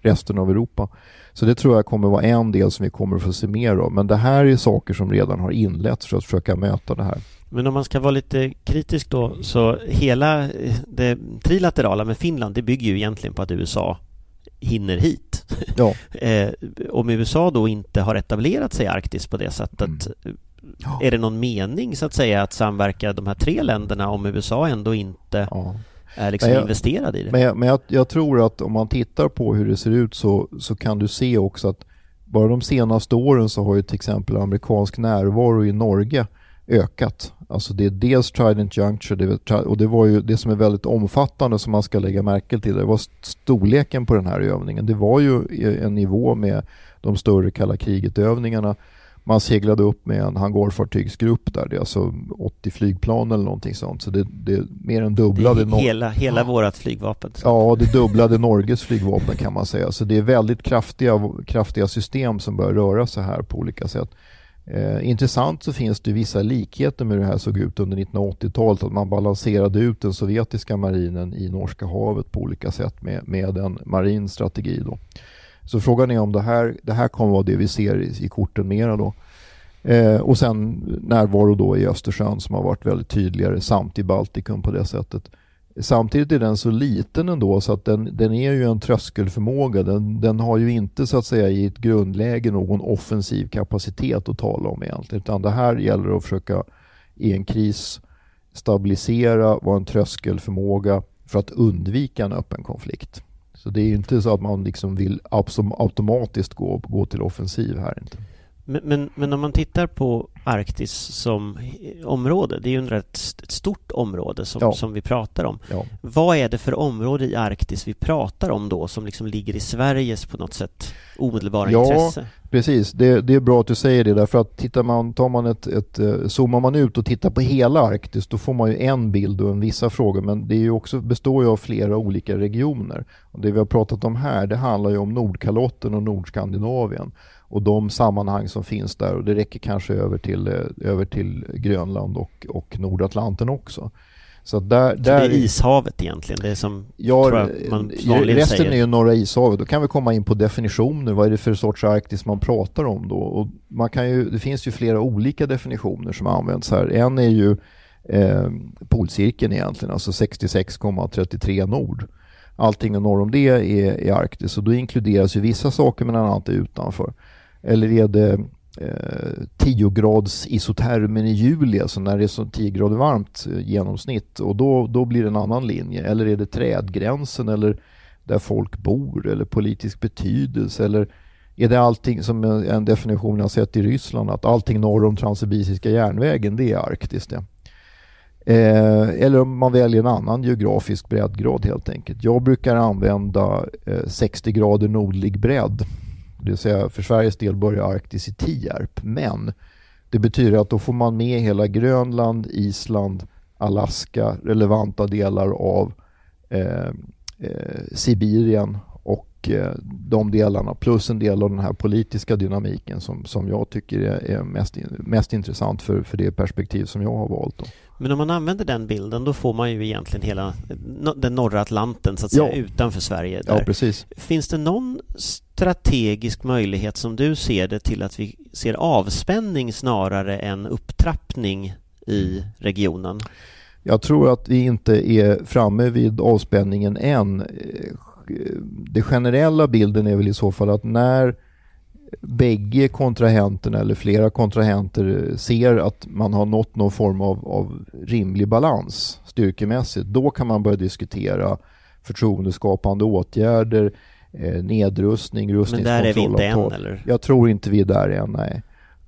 C: resten av Europa. Så det tror jag kommer vara en del som vi kommer att få se mer av. Men det här är saker som redan har inletts för att försöka möta det här.
B: Men om man ska vara lite kritisk då, så hela det trilaterala med Finland, det bygger ju egentligen på att USA hinner hit.
C: Ja.
B: eh, om USA då inte har etablerat sig i Arktis på det sättet, mm. ja. är det någon mening så att säga att samverka de här tre länderna om USA ändå inte ja. Är liksom jag, investerad i det?
C: Men, jag, men jag, jag, tror att om man tittar på hur det ser ut så, så kan du se också att bara de senaste åren så har ju till exempel amerikansk närvaro i Norge ökat. Alltså det är dels Trident Juncture och det var ju det som är väldigt omfattande som man ska lägga märke till. Det var storleken på den här övningen. Det var ju en nivå med de större kalla kriget-övningarna. Man seglade upp med en hangarfartygsgrupp där. Det är alltså 80 flygplan eller någonting sånt. Så det, det mer än dubblade...
B: Det hela, hela vårat flygvapen.
C: Ja, det dubblade Norges flygvapen kan man säga. Så det är väldigt kraftiga, kraftiga system som börjar röra sig här på olika sätt. Eh, intressant så finns det vissa likheter med hur det här såg ut under 1980-talet. Att man balanserade ut den sovjetiska marinen i Norska havet på olika sätt med, med en marin strategi. Då. Så frågan är om det här, det här kommer vara det vi ser i, i korten mera då. Eh, och sen närvaro då i Östersjön som har varit väldigt tydligare samt i Baltikum på det sättet. Samtidigt är den så liten ändå så att den, den är ju en tröskelförmåga. Den, den har ju inte så att säga i ett grundläge någon offensiv kapacitet att tala om egentligen. Utan det här gäller att försöka i en kris stabilisera, vara en tröskelförmåga för att undvika en öppen konflikt. Så det är inte så att man liksom vill automatiskt gå, gå till offensiv här inte.
B: Men, men, men, om man tittar på Arktis som område, det är ju ett, ett stort område som, ja. som vi pratar om.
C: Ja.
B: Vad är det för område i Arktis vi pratar om då som liksom ligger i Sveriges på något sätt omedelbara
C: ja,
B: intresse?
C: Precis, det, det, är bra att du säger det därför att tittar man, tar man ett, ett, eh, zoomar man ut och tittar på hela Arktis då får man ju en bild och en vissa frågor men det är ju också, består ju av flera olika regioner. Och det vi har pratat om här det handlar ju om Nordkalotten och Nordskandinavien och de sammanhang som finns där och det räcker kanske över till, eh, över till Grönland och, och Nordatlanten också.
B: Så, där, så där, det är ishavet egentligen? Det är som
C: ja, man resten säger. är ju norra ishavet. Då kan vi komma in på definitioner. Vad är det för sorts Arktis man pratar om då? Och man kan ju, det finns ju flera olika definitioner som används här. En är ju eh, polcirkeln egentligen, alltså 66,33 nord. Allting norr om det är, är Arktis och då inkluderas ju vissa saker men annat är utanför. Eller är det eh, 10 grads isotermen i juli, alltså när det är så 10 grader varmt eh, genomsnitt och då, då blir det en annan linje. Eller är det trädgränsen eller där folk bor eller politisk betydelse eller är det allting som en definition jag sett i Ryssland att allting norr om Transsibiriska järnvägen det är Arktis det. Eh, eller om man väljer en annan geografisk breddgrad helt enkelt. Jag brukar använda eh, 60 grader nordlig bredd det vill säga för Sveriges del börjar Arktis i Tierp. Men det betyder att då får man med hela Grönland, Island, Alaska, relevanta delar av eh, eh, Sibirien och eh, de delarna plus en del av den här politiska dynamiken som, som jag tycker är, mest, mest intressant för, för det perspektiv som jag har valt. Då.
B: Men om man använder den bilden då får man ju egentligen hela den norra Atlanten så att säga utanför Sverige.
C: Där. Ja, precis.
B: Finns det någon strategisk möjlighet som du ser det till att vi ser avspänning snarare än upptrappning i regionen?
C: Jag tror att vi inte är framme vid avspänningen än. Den generella bilden är väl i så fall att när bägge kontrahenterna eller flera kontrahenter ser att man har nått någon form av, av rimlig balans styrkemässigt, då kan man börja diskutera förtroendeskapande åtgärder, eh, nedrustning, rustningskontrollavtal. Men där är vi inte än eller? Jag tror inte vi är där än, nej.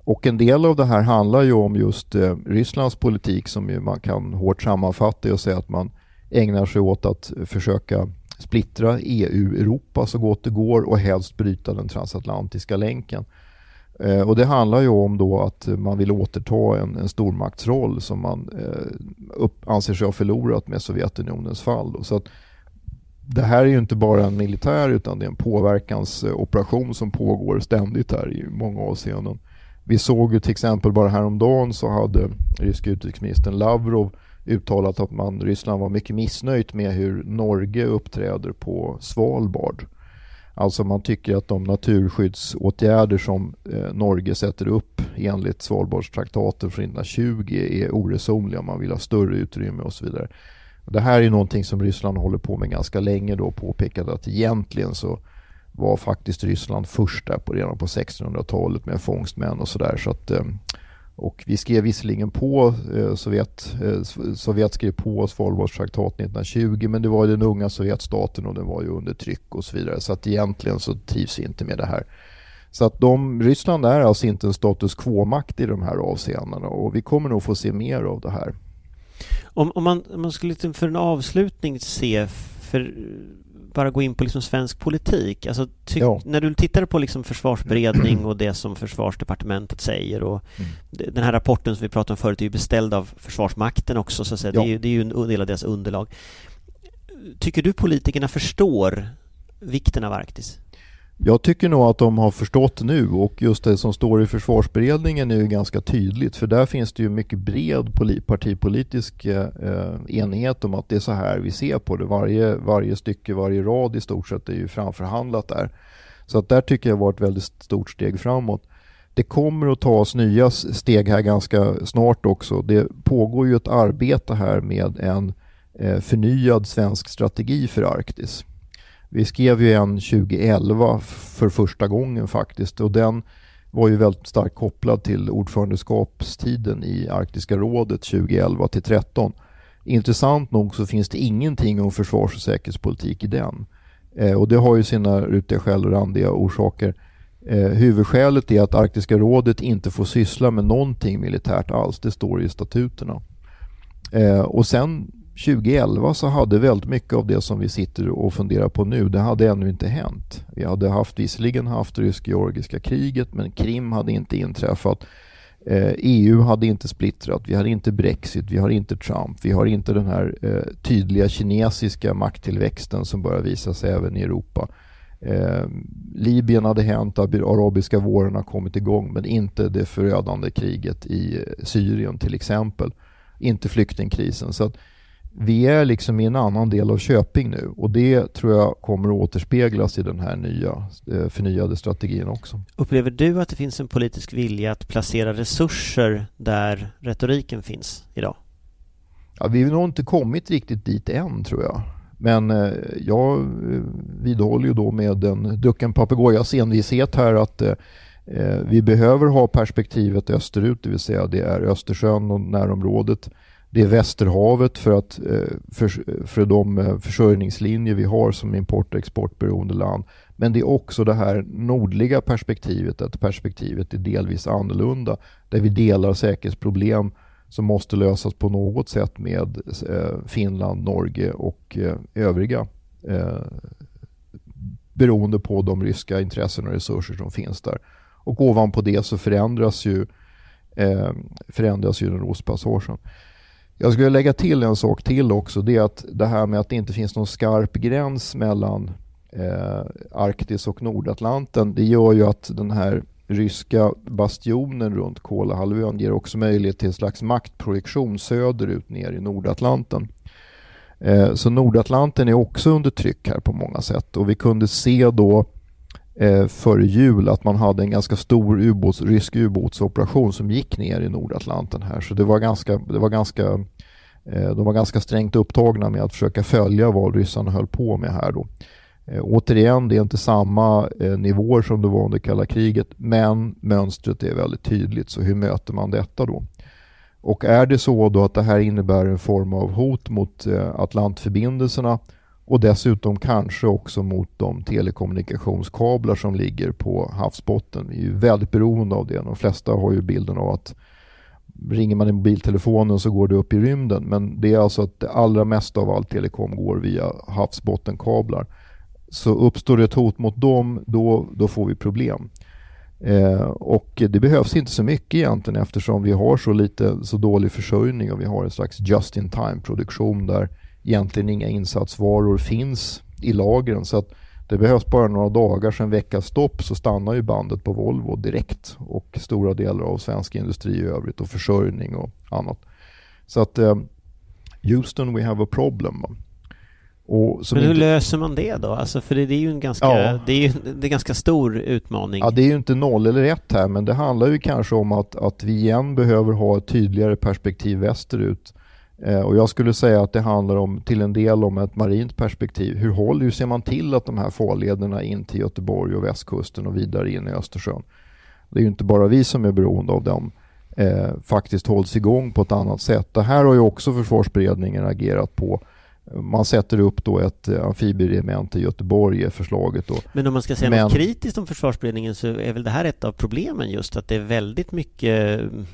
C: Och en del av det här handlar ju om just eh, Rysslands politik som ju man kan hårt sammanfatta och säga att man ägnar sig åt att försöka splittra EU-Europa så gott det går och helst bryta den transatlantiska länken. Eh, och det handlar ju om då att man vill återta en, en stormaktsroll som man eh, upp, anser sig ha förlorat med Sovjetunionens fall. Då. Så att det här är ju inte bara en militär utan det är en påverkansoperation som pågår ständigt här i många avseenden. Vi såg ju till exempel bara häromdagen så hade ryska utrikesministern Lavrov uttalat att man, Ryssland var mycket missnöjt med hur Norge uppträder på Svalbard. Alltså man tycker att de naturskyddsåtgärder som eh, Norge sätter upp enligt Svalbardstraktaten från 1920 är oresonliga. Man vill ha större utrymme och så vidare. Det här är någonting som Ryssland håller på med ganska länge då påpekade att egentligen så var faktiskt Ryssland först där på, redan på 1600-talet med fångstmän och sådär. Så att, eh, och vi skrev visserligen på, eh, Sovjet, eh, Sovjet skrev på Svalbardstraktaten 1920 men det var den unga Sovjetstaten och den var ju under tryck och så vidare. Så att egentligen så trivs vi inte med det här. Så att de, Ryssland är alltså inte en status quo-makt i de här avseendena och vi kommer nog få se mer av det här.
B: Om, om, man, om man skulle liksom för en avslutning se, för bara gå in på liksom svensk politik. Alltså, ja. När du tittar på liksom försvarsberedning och det som försvarsdepartementet säger och mm. den här rapporten som vi pratade om förut är ju beställd av Försvarsmakten också, så att säga. Ja. Det, är ju, det är ju en del av deras underlag. Tycker du politikerna förstår vikten av Arktis?
C: Jag tycker nog att de har förstått nu och just det som står i försvarsberedningen är ju ganska tydligt för där finns det ju mycket bred partipolitisk eh, enighet om att det är så här vi ser på det. Varje, varje stycke, varje rad i stort sett är ju framförhandlat där. Så att där tycker jag var ett väldigt stort steg framåt. Det kommer att tas nya steg här ganska snart också. Det pågår ju ett arbete här med en eh, förnyad svensk strategi för Arktis. Vi skrev ju en 2011 för första gången faktiskt och den var ju väldigt starkt kopplad till ordförandeskapstiden i Arktiska rådet 2011 till 13. Intressant nog så finns det ingenting om försvars och säkerhetspolitik i den. Eh, och det har ju sina rutiga skäl och randiga orsaker. Eh, huvudskälet är att Arktiska rådet inte får syssla med någonting militärt alls. Det står i statuterna. Eh, och sen 2011 så hade väldigt mycket av det som vi sitter och funderar på nu, det hade ännu inte hänt. Vi hade haft, visserligen haft rysk-georgiska kriget, men Krim hade inte inträffat. Eh, EU hade inte splittrat, vi har inte Brexit, vi har inte Trump, vi har inte den här eh, tydliga kinesiska makttillväxten som börjar visa sig även i Europa. Eh, Libyen hade hänt, arabiska våren har kommit igång, men inte det förödande kriget i eh, Syrien till exempel. Inte flyktingkrisen. Så att vi är liksom i en annan del av Köping nu och det tror jag kommer att återspeglas i den här nya eh, förnyade strategin också.
B: Upplever du att det finns en politisk vilja att placera resurser där retoriken finns idag?
C: Ja, vi har nog inte kommit riktigt dit än tror jag. Men eh, jag eh, vidhåller ju då med den ducken papegojas envishet här att vi behöver ha perspektivet österut, det vill säga det är Östersjön och närområdet det är Västerhavet för, att, eh, för, för de eh, försörjningslinjer vi har som import och exportberoende land. Men det är också det här nordliga perspektivet, att perspektivet är delvis annorlunda. Där vi delar säkerhetsproblem som måste lösas på något sätt med eh, Finland, Norge och övriga. Beroende på de ryska intressen och resurser som finns där. Och ovanpå det så förändras ju, förändras ju Nordostpassagen. Jag skulle lägga till en sak till också. Det är att det här med att det inte finns någon skarp gräns mellan eh, Arktis och Nordatlanten. Det gör ju att den här ryska bastionen runt Kolahalvön ger också möjlighet till en slags maktprojektion söderut ner i Nordatlanten. Eh, så Nordatlanten är också under tryck här på många sätt och vi kunde se då eh, före jul att man hade en ganska stor ubåts, rysk ubåtsoperation som gick ner i Nordatlanten här. Så det var ganska, det var ganska, eh, de var ganska strängt upptagna med att försöka följa vad ryssarna höll på med här då. Eh, återigen, det är inte samma eh, nivåer som det var under kalla kriget, men mönstret är väldigt tydligt. Så hur möter man detta då? Och är det så då att det här innebär en form av hot mot eh, Atlantförbindelserna och dessutom kanske också mot de telekommunikationskablar som ligger på havsbotten. Vi är ju väldigt beroende av det. De flesta har ju bilden av att ringer man i mobiltelefonen så går det upp i rymden. Men det är alltså att det allra mesta av all telekom går via havsbottenkablar. Så uppstår det ett hot mot dem, då, då får vi problem. Eh, och det behövs inte så mycket egentligen eftersom vi har så lite, så dålig försörjning och vi har en slags just in time produktion där egentligen inga insatsvaror finns i lagren. Så att det behövs bara några dagar sedan veckas stopp så stannar ju bandet på Volvo direkt och stora delar av svensk industri i övrigt och försörjning och annat. Så att eh, Houston, we have a problem.
B: Men hur inte... löser man det då? Alltså för det, är ju en ganska, ja. det är ju det är ganska stor utmaning.
C: Ja, det är ju inte noll eller ett här, men det handlar ju kanske om att, att vi igen behöver ha ett tydligare perspektiv västerut. Eh, och jag skulle säga att det handlar om, till en del om ett marint perspektiv. Hur, håller, hur ser man till att de här farlederna in till Göteborg och västkusten och vidare in i Östersjön? Det är ju inte bara vi som är beroende av dem. Eh, faktiskt hålls igång på ett annat sätt. Det här har ju också försvarsberedningen agerat på man sätter upp då ett eh, amfibieregemente i Göteborg är förslaget. Då.
B: Men om man ska säga Men... något kritiskt om försvarsberedningen så är väl det här ett av problemen just att det är väldigt mycket mm,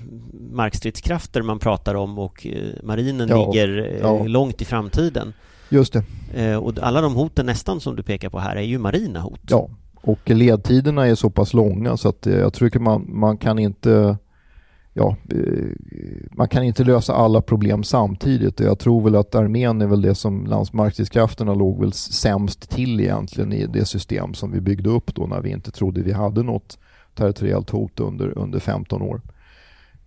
B: markstridskrafter man pratar om och eh, marinen ja, ligger eh, ja. långt i framtiden.
C: Just
B: det. Och alla de hoten nästan som du pekar på här är ju marina hot.
C: Ja, och ledtiderna är så pass långa så att jag tror man, man kan inte ja, eh, man kan inte lösa alla problem samtidigt och jag tror väl att armén är väl det som landsmarkstridskrafterna låg väl sämst till egentligen i det system som vi byggde upp då när vi inte trodde vi hade något territoriellt hot under, under 15 år.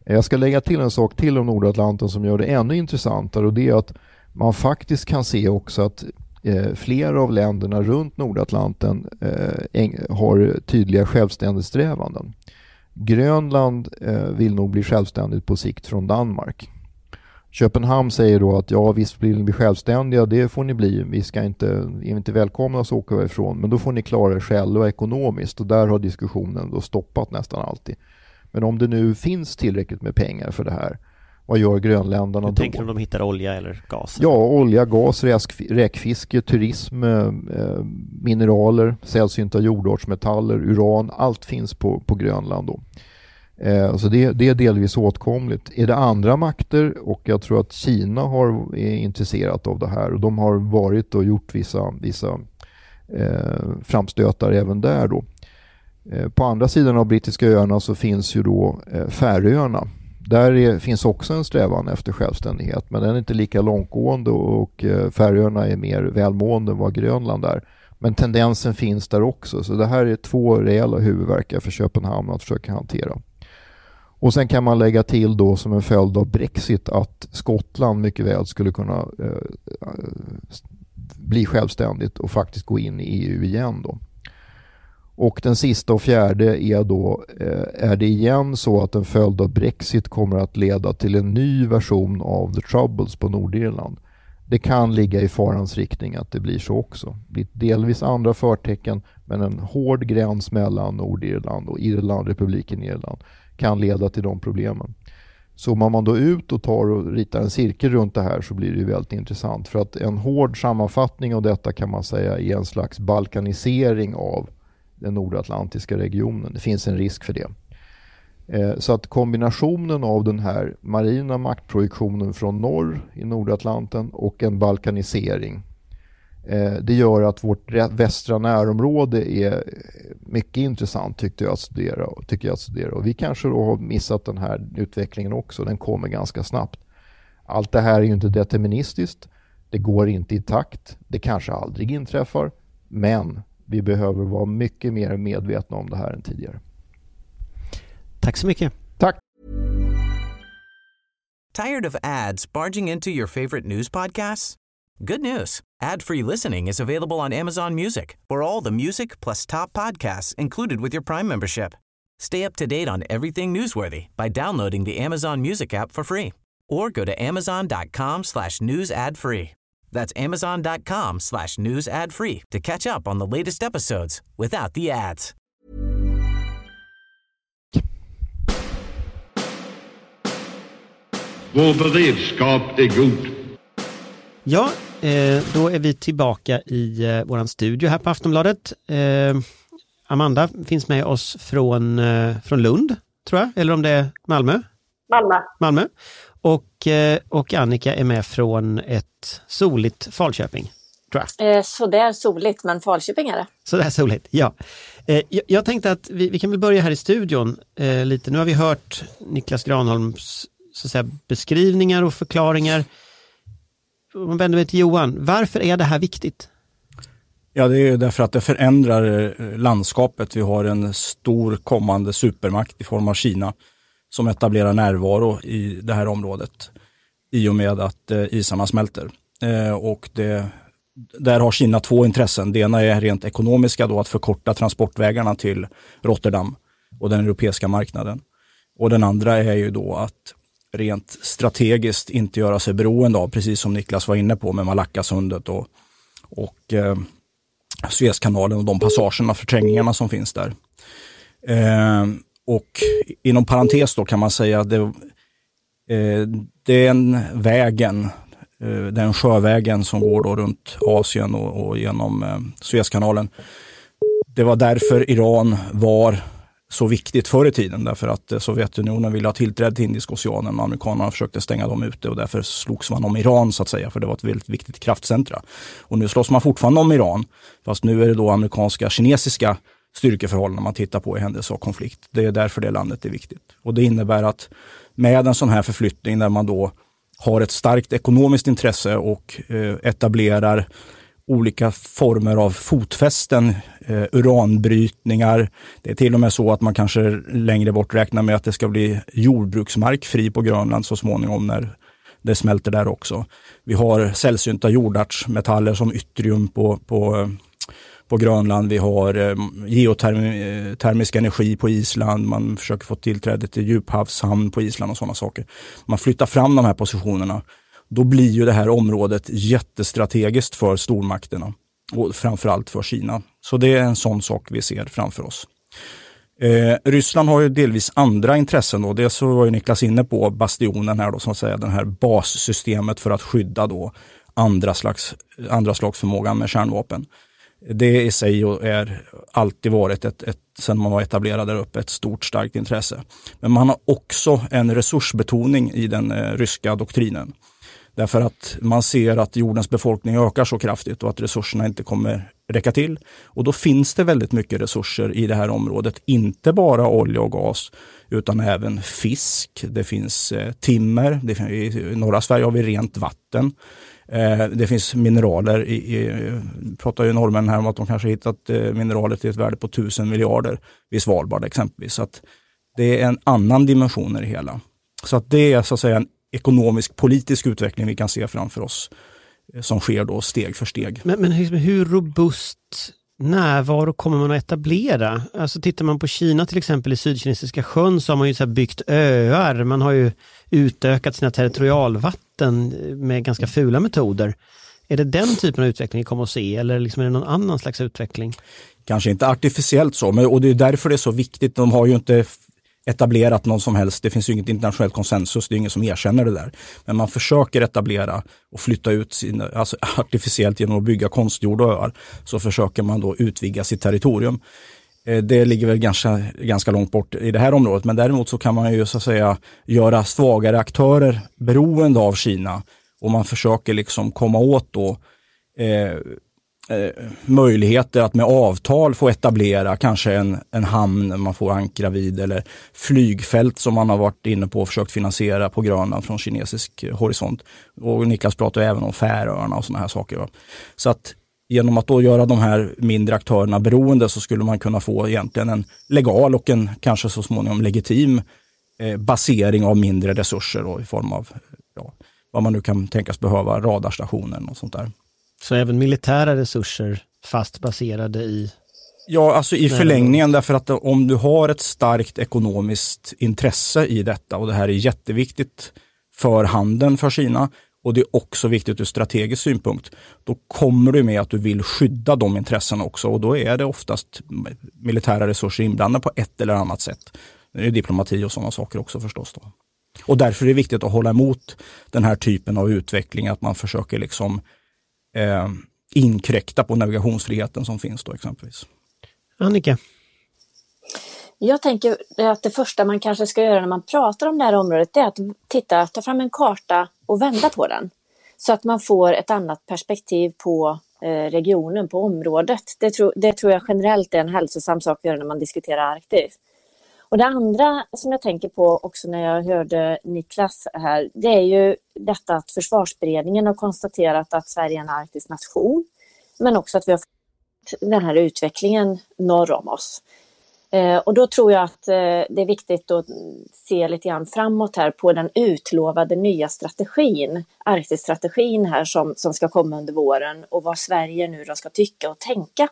C: Jag ska lägga till en sak till om Nordatlanten som gör det ännu intressantare och det är att man faktiskt kan se också att eh, flera av länderna runt Nordatlanten eh, har tydliga självständighetssträvanden. Grönland eh, vill nog bli självständigt på sikt från Danmark. Köpenhamn säger då att ja visst vill ni bli självständiga, det får ni bli. Vi ska inte, är inte välkomna så åker vi ifrån. Men då får ni klara er själva ekonomiskt och där har diskussionen då stoppat nästan alltid. Men om det nu finns tillräckligt med pengar för det här vad gör grönländarna
B: du då? tänker om de hittar olja eller gas?
C: Ja, olja, gas, räkfiske, turism, eh, mineraler, sällsynta jordartsmetaller, uran. Allt finns på, på Grönland då. Eh, så det, det, är delvis åtkomligt. Är det andra makter och jag tror att Kina har, är intresserat av det här och de har varit och gjort vissa, vissa eh, framstötar även där då. Eh, på andra sidan av brittiska öarna så finns ju då eh, Färöarna där är, finns också en strävan efter självständighet men den är inte lika långtgående och eh, Färöarna är mer välmående än vad Grönland är. Men tendensen finns där också så det här är två rejäla huvudverkar för Köpenhamn att försöka hantera. Och sen kan man lägga till då som en följd av Brexit att Skottland mycket väl skulle kunna eh, eh bli självständigt och faktiskt gå in i EU igen då. Och den sista och fjärde är då, eh, är det igen så att en följd av Brexit kommer att leda till en ny version av The Troubles på Nordirland? Det kan ligga i farans riktning att det blir så också. Det blir delvis andra förtecken men en hård gräns mellan Nordirland och Irland, republiken Irland kan leda till de problemen. Zoomar man då ut och tar och ritar en cirkel runt det här så blir det ju väldigt intressant för att en hård sammanfattning av detta kan man säga är en slags balkanisering av den nordatlantiska regionen. Det finns en risk för det. Eh, så att kombinationen av den här marina maktprojektionen från norr i Nordatlanten och en balkanisering eh, det gör att vårt västra närområde är mycket intressant tyckte jag att studera, tycker jag att studera. Och vi kanske då har missat den här utvecklingen också. Den kommer ganska snabbt. Allt det här är ju inte deterministiskt. Det går inte i takt. Det kanske aldrig inträffar. Men vi behöver vara mycket mer medvetna om det här än tidigare.
B: Tack så mycket.
C: Tack.
D: Tired of ads barging into your favorite news podcasts? Good news. Ad-free listening is available on Amazon Music for all the music plus top podcasts included with your Prime membership. Stay up to date on everything newsworthy by downloading the Amazon Music app for free or go to amazon.com slash news ad free. That's amazon.com slash news ad free to catch up on the latest episodes without the ads.
A: Vår beredskap är god.
B: Ja, eh, då är vi tillbaka i eh, våran studio här på Aftonbladet. Eh, Amanda finns med oss från, från Lund, tror jag, eller om det är Malmö?
E: Malmö.
B: Malmö. Och, eh, och Annika är med från ett soligt Falköping. tror jag.
E: Eh, sådär soligt, men Falköping är det.
B: Sådär soligt, ja. Eh, jag, jag, tänkte att vi, vi, kan väl börja här i studion eh, lite. Nu har vi hört Niklas Granholms så att säga, beskrivningar och förklaringar. Om man vänder mig till Johan, varför är det här viktigt?
F: Ja, det är därför att det förändrar landskapet. Vi har en stor kommande supermakt i form av Kina som etablerar närvaro i det här området i och med att eh, isarna smälter. Eh, och det, där har Kina två intressen. Det ena är rent ekonomiska, då, att förkorta transportvägarna till Rotterdam och den europeiska marknaden. Och den andra är ju då att rent strategiskt inte göra sig beroende av, precis som Niklas var inne på med Malackasundet och, och eh, Suezkanalen och de passagerna, förträngningarna som finns där. Eh, och inom parentes då kan man säga att det, eh, den vägen, eh, den sjövägen som går då runt Asien och, och genom eh, Suezkanalen. Det var därför Iran var så viktigt förr i tiden därför att eh, Sovjetunionen ville ha tillträde till Indiska oceanen och amerikanerna försökte stänga dem ute och därför slogs man om Iran så att säga för det var ett väldigt viktigt kraftcentra. Och nu slåss man fortfarande om Iran fast nu är det då amerikanska, kinesiska styrkeförhållanden man tittar på i händelse av konflikt. Det är därför det landet är viktigt. Och det innebär att med en sån här förflyttning där man då har ett starkt ekonomiskt intresse och eh, etablerar olika former av fotfästen, eh, uranbrytningar. Det är till och med så att man kanske längre bort räknar med att det ska bli jordbruksmark fri på Grönland så småningom när det smälter där också. Vi har sällsynta jordartsmetaller som yttrium på, på, på Grönland. Vi har eh, geotermisk eh, energi på Island. Man försöker få tillträde till djuphavshamn på Island och sådana saker. Man flyttar fram de här positionerna då blir ju det här området jättestrategiskt för stormakterna och framförallt för Kina. Så det är en sån sak vi ser framför oss. Eh, Ryssland har ju delvis andra intressen. Då. Dels så var ju Niklas inne på bastionen här, då, som säger det här bassystemet för att skydda då andra slags, andra slags förmåga med kärnvapen. Det i sig är alltid varit, ett, ett, sen man var etablerad där uppe, ett stort starkt intresse. Men man har också en resursbetoning i den eh, ryska doktrinen. Därför att man ser att jordens befolkning ökar så kraftigt och att resurserna inte kommer räcka till. Och då finns det väldigt mycket resurser i det här området. Inte bara olja och gas utan även fisk. Det finns eh, timmer. Det finns, I norra Sverige har vi rent vatten. Eh, det finns mineraler. I, i, pratar ju norrmän här om att de kanske hittat eh, mineraler till ett värde på tusen miljarder vid Svalbard exempelvis. Så att det är en annan dimension i det hela. Så att det är så att säga en ekonomisk politisk utveckling vi kan se framför oss eh, som sker då steg för steg.
B: Men, men hur, hur robust närvaro kommer man att etablera? Alltså tittar man på Kina till exempel i Sydkinesiska sjön så har man ju så byggt öar, man har ju utökat sina territorialvatten med ganska fula metoder. Är det den typen av utveckling vi kommer att se eller liksom är det någon annan slags utveckling?
F: Kanske inte artificiellt så, men, och det är därför det är så viktigt. De har ju inte etablerat någon som helst, det finns ju inget internationellt konsensus, det är ingen som erkänner det där. Men man försöker etablera och flytta ut sin, alltså artificiellt genom att bygga konstgjorda öar, så försöker man då utvidga sitt territorium. Eh, det ligger väl ganska, ganska långt bort i det här området, men däremot så kan man ju så att säga göra svagare aktörer beroende av Kina och man försöker liksom komma åt då eh, eh, möjligheter att med avtal få etablera kanske en, en hamn man får ankra vid eller flygfält som man har varit inne på och försökt finansiera på Grönland från kinesisk horisont. Och Niklas pratar även om Färöarna och sådana här saker. Va? Så att genom att då göra de här mindre aktörerna beroende så skulle man kunna få egentligen en legal och en kanske så småningom legitim eh, basering av mindre resurser då, i form av ja, vad man nu kan tänkas behöva, radarstationer och sånt där.
B: Så även militära resurser fast baserade i
F: Ja, alltså i förlängningen därför att om du har ett starkt ekonomiskt intresse i detta och det här är jätteviktigt för handeln för Kina och det är också viktigt ur strategisk synpunkt. Då kommer du med att du vill skydda de intressena också och då är det oftast militära resurser inblandade på ett eller annat sätt. Det är diplomati och sådana saker också förstås. Då. Och därför är det viktigt att hålla emot den här typen av utveckling, att man försöker liksom eh, inkräkta på navigationsfriheten som finns då exempelvis.
B: Annika?
E: Jag tänker att det första man kanske ska göra när man pratar om det här området är att titta, ta fram en karta och vända på den. Så att man får ett annat perspektiv på eh, regionen, på området. Det, tro, det tror jag generellt är en hälsosam sak att göra när man diskuterar Arktis. Och det andra som jag tänker på också när jag hörde Niklas här, det är ju detta att försvarsberedningen har konstaterat att Sverige är en arktisk nation, men också att vi har den här utvecklingen norr om oss. Eh, och då tror jag att eh, det är viktigt att se lite grann framåt här på den utlovade nya strategin, Arktisstrategin här som, som ska komma under våren och vad Sverige nu då ska tycka och tänka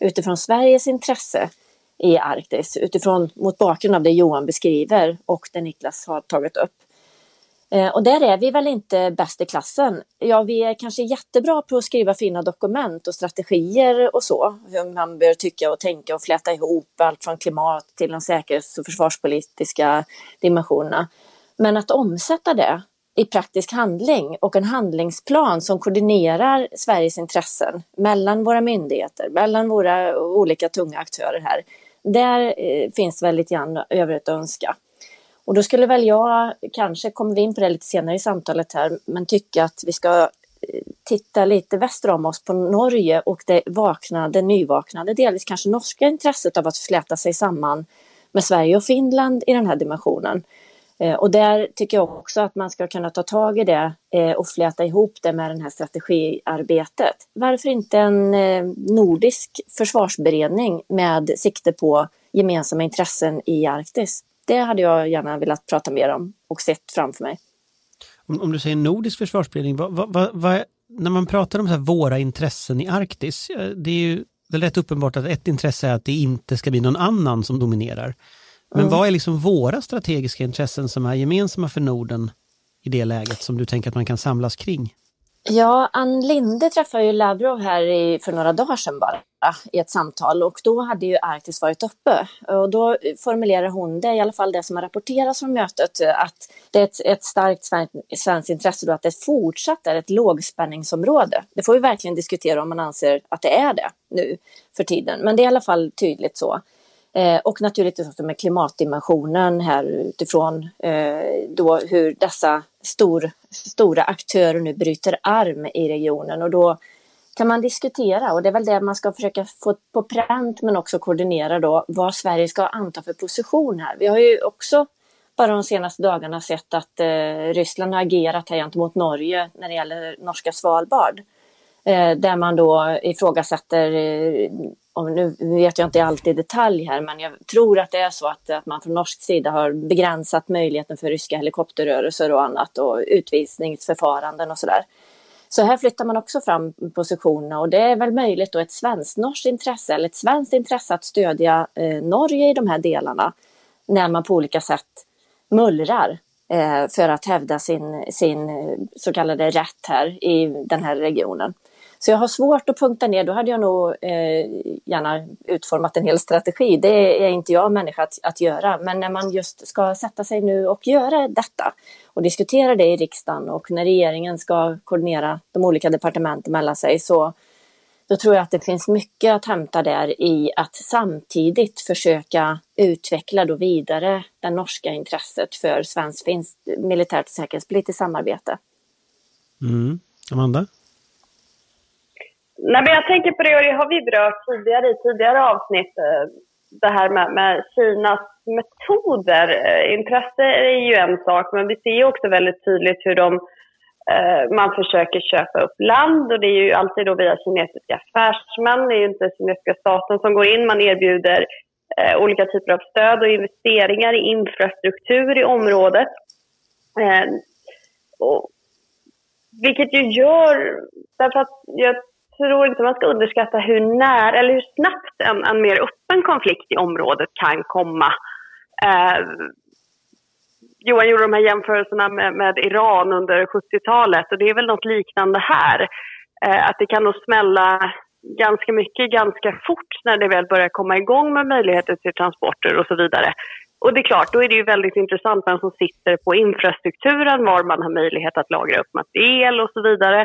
E: utifrån Sveriges intresse i Arktis utifrån mot bakgrund av det Johan beskriver och det Niklas har tagit upp. Eh, och där är vi väl inte bäst i klassen. Ja, vi är kanske jättebra på att skriva fina dokument och strategier och så. Hur man bör tycka och tänka och fläta ihop allt från klimat till de säkerhets och försvarspolitiska dimensionerna. Men att omsätta det i praktisk handling och en handlingsplan som koordinerar Sveriges intressen mellan våra myndigheter, mellan våra olika tunga aktörer här. Där eh, finns väl lite grann övrigt att önska. Och då skulle väl jag, kanske kommer vi in på det lite senare i samtalet här, men tycka att vi ska eh, titta lite väster om oss på Norge och det vaknade, nyvaknade, delvis kanske norska intresset av att fläta sig samman med Sverige och Finland i den här dimensionen. Eh, och där tycker jag också att man ska kunna ta tag i det eh, och fläta ihop det med det här strategiarbetet. Varför inte en nordisk försvarsberedning med sikte på gemensamma intressen i Arktis? Det hade jag gärna velat prata mer om och sett framför mig.
B: Om, om du säger nordisk försvarsberedning, vad, vad, vad, när man pratar om så våra intressen i Arktis, eh, det är ju väl rätt uppenbart att ett intresse är att det inte ska bli någon annan som dominerar. Men mm. vad är liksom våra strategiska intressen som är gemensamma för Norden i det läget som du tänker att man kan samlas kring?
E: Ja, Ann Linde träffade ju Lavrov här i, för några dagar sedan bara i ett samtal och då hade ju Arktis varit uppe och då formulerar hon det, i alla fall det som har rapporterats från mötet, att det är ett, ett starkt svenskt, svensk intresse då att det fortsatt är ett lågspänningsområde. Det får vi verkligen diskutera om man anser att det är det nu för tiden, men det är i alla fall tydligt så. Eh, och naturligtvis också med klimatdimensionen här utifrån eh, då hur dessa stor, stora aktörer nu bryter arm i regionen och då kan man diskutera och det är väl det man ska försöka få på pränt men också koordinera då vad Sverige ska anta för position här. Vi har ju också bara de senaste dagarna sett att eh, Ryssland har agerat här gentemot Norge när det gäller norska Svalbard. Eh, där man då ifrågasätter eh, om, nu vet jag inte allt i detalj här, men jag tror att det är så att, att man från norsk sida har begränsat möjligheten för ryska helikopterrörelser och annat och utvisningsförfaranden och sådär. Så här flyttar man också fram positionerna och det är väl möjligt då ett svenskt-norskt intresse eller ett svenskt intresse att stödja eh, Norge i de här delarna när man på olika sätt mullrar eh, för att hävda sin, sin eh, så kallade rätt här i den här regionen. Så jag har svårt att punkta ner, då hade jag nog eh, gärna utformat en hel strategi. Det är inte jag människa att, att göra, men när man just ska sätta sig nu och göra detta och diskutera det i riksdagen och när regeringen ska koordinera de olika departementen mellan sig så då tror jag att det finns mycket att hämta där i att samtidigt försöka utveckla då vidare det norska intresset för svensk-finskt militärt och säkerhetspolitiskt samarbete.
B: Mm. Amanda?
G: Nej, men jag tänker på det, och det har vi berört tidigare i tidigare avsnitt, eh, det här med, med Kinas metoder. Eh, intresse är ju en sak, men vi ser också väldigt tydligt hur de, eh, man försöker köpa upp land och det är ju alltid då via kinesiska affärsmän. Det är ju inte kinesiska staten som går in. Man erbjuder eh, olika typer av stöd och investeringar i infrastruktur i området. Eh, och, vilket ju gör, därför att jag tror inte man ska underskatta hur när, eller hur snabbt en, en mer öppen konflikt i området kan komma. Eh, Johan gjorde de här jämförelserna med, med Iran under 70-talet och det är väl något liknande här. Eh, att det kan nog smälla ganska mycket ganska fort när det väl börjar komma igång med möjligheter till transporter och så vidare. Och det är klart, då är det ju väldigt intressant vem som sitter på infrastrukturen, var man har möjlighet att lagra upp materiel och så vidare.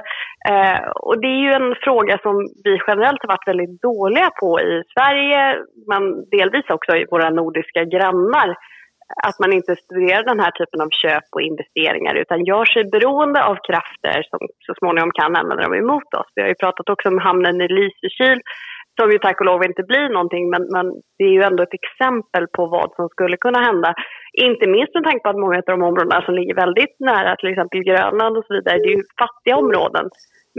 G: Eh, och det är ju en fråga som vi generellt har varit väldigt dåliga på i Sverige, men delvis också i våra nordiska grannar. att man inte studerar den här typen av köp och investeringar utan gör sig beroende av krafter som så småningom kan använda dem emot oss. Vi har ju pratat också om hamnen i Lysekil som ju tack och lov inte blir någonting men, men det är ju ändå ett exempel på vad som skulle kunna hända. Inte minst med tanke på att många av de områdena som ligger väldigt nära till exempel Grönland och så vidare, det är ju fattiga områden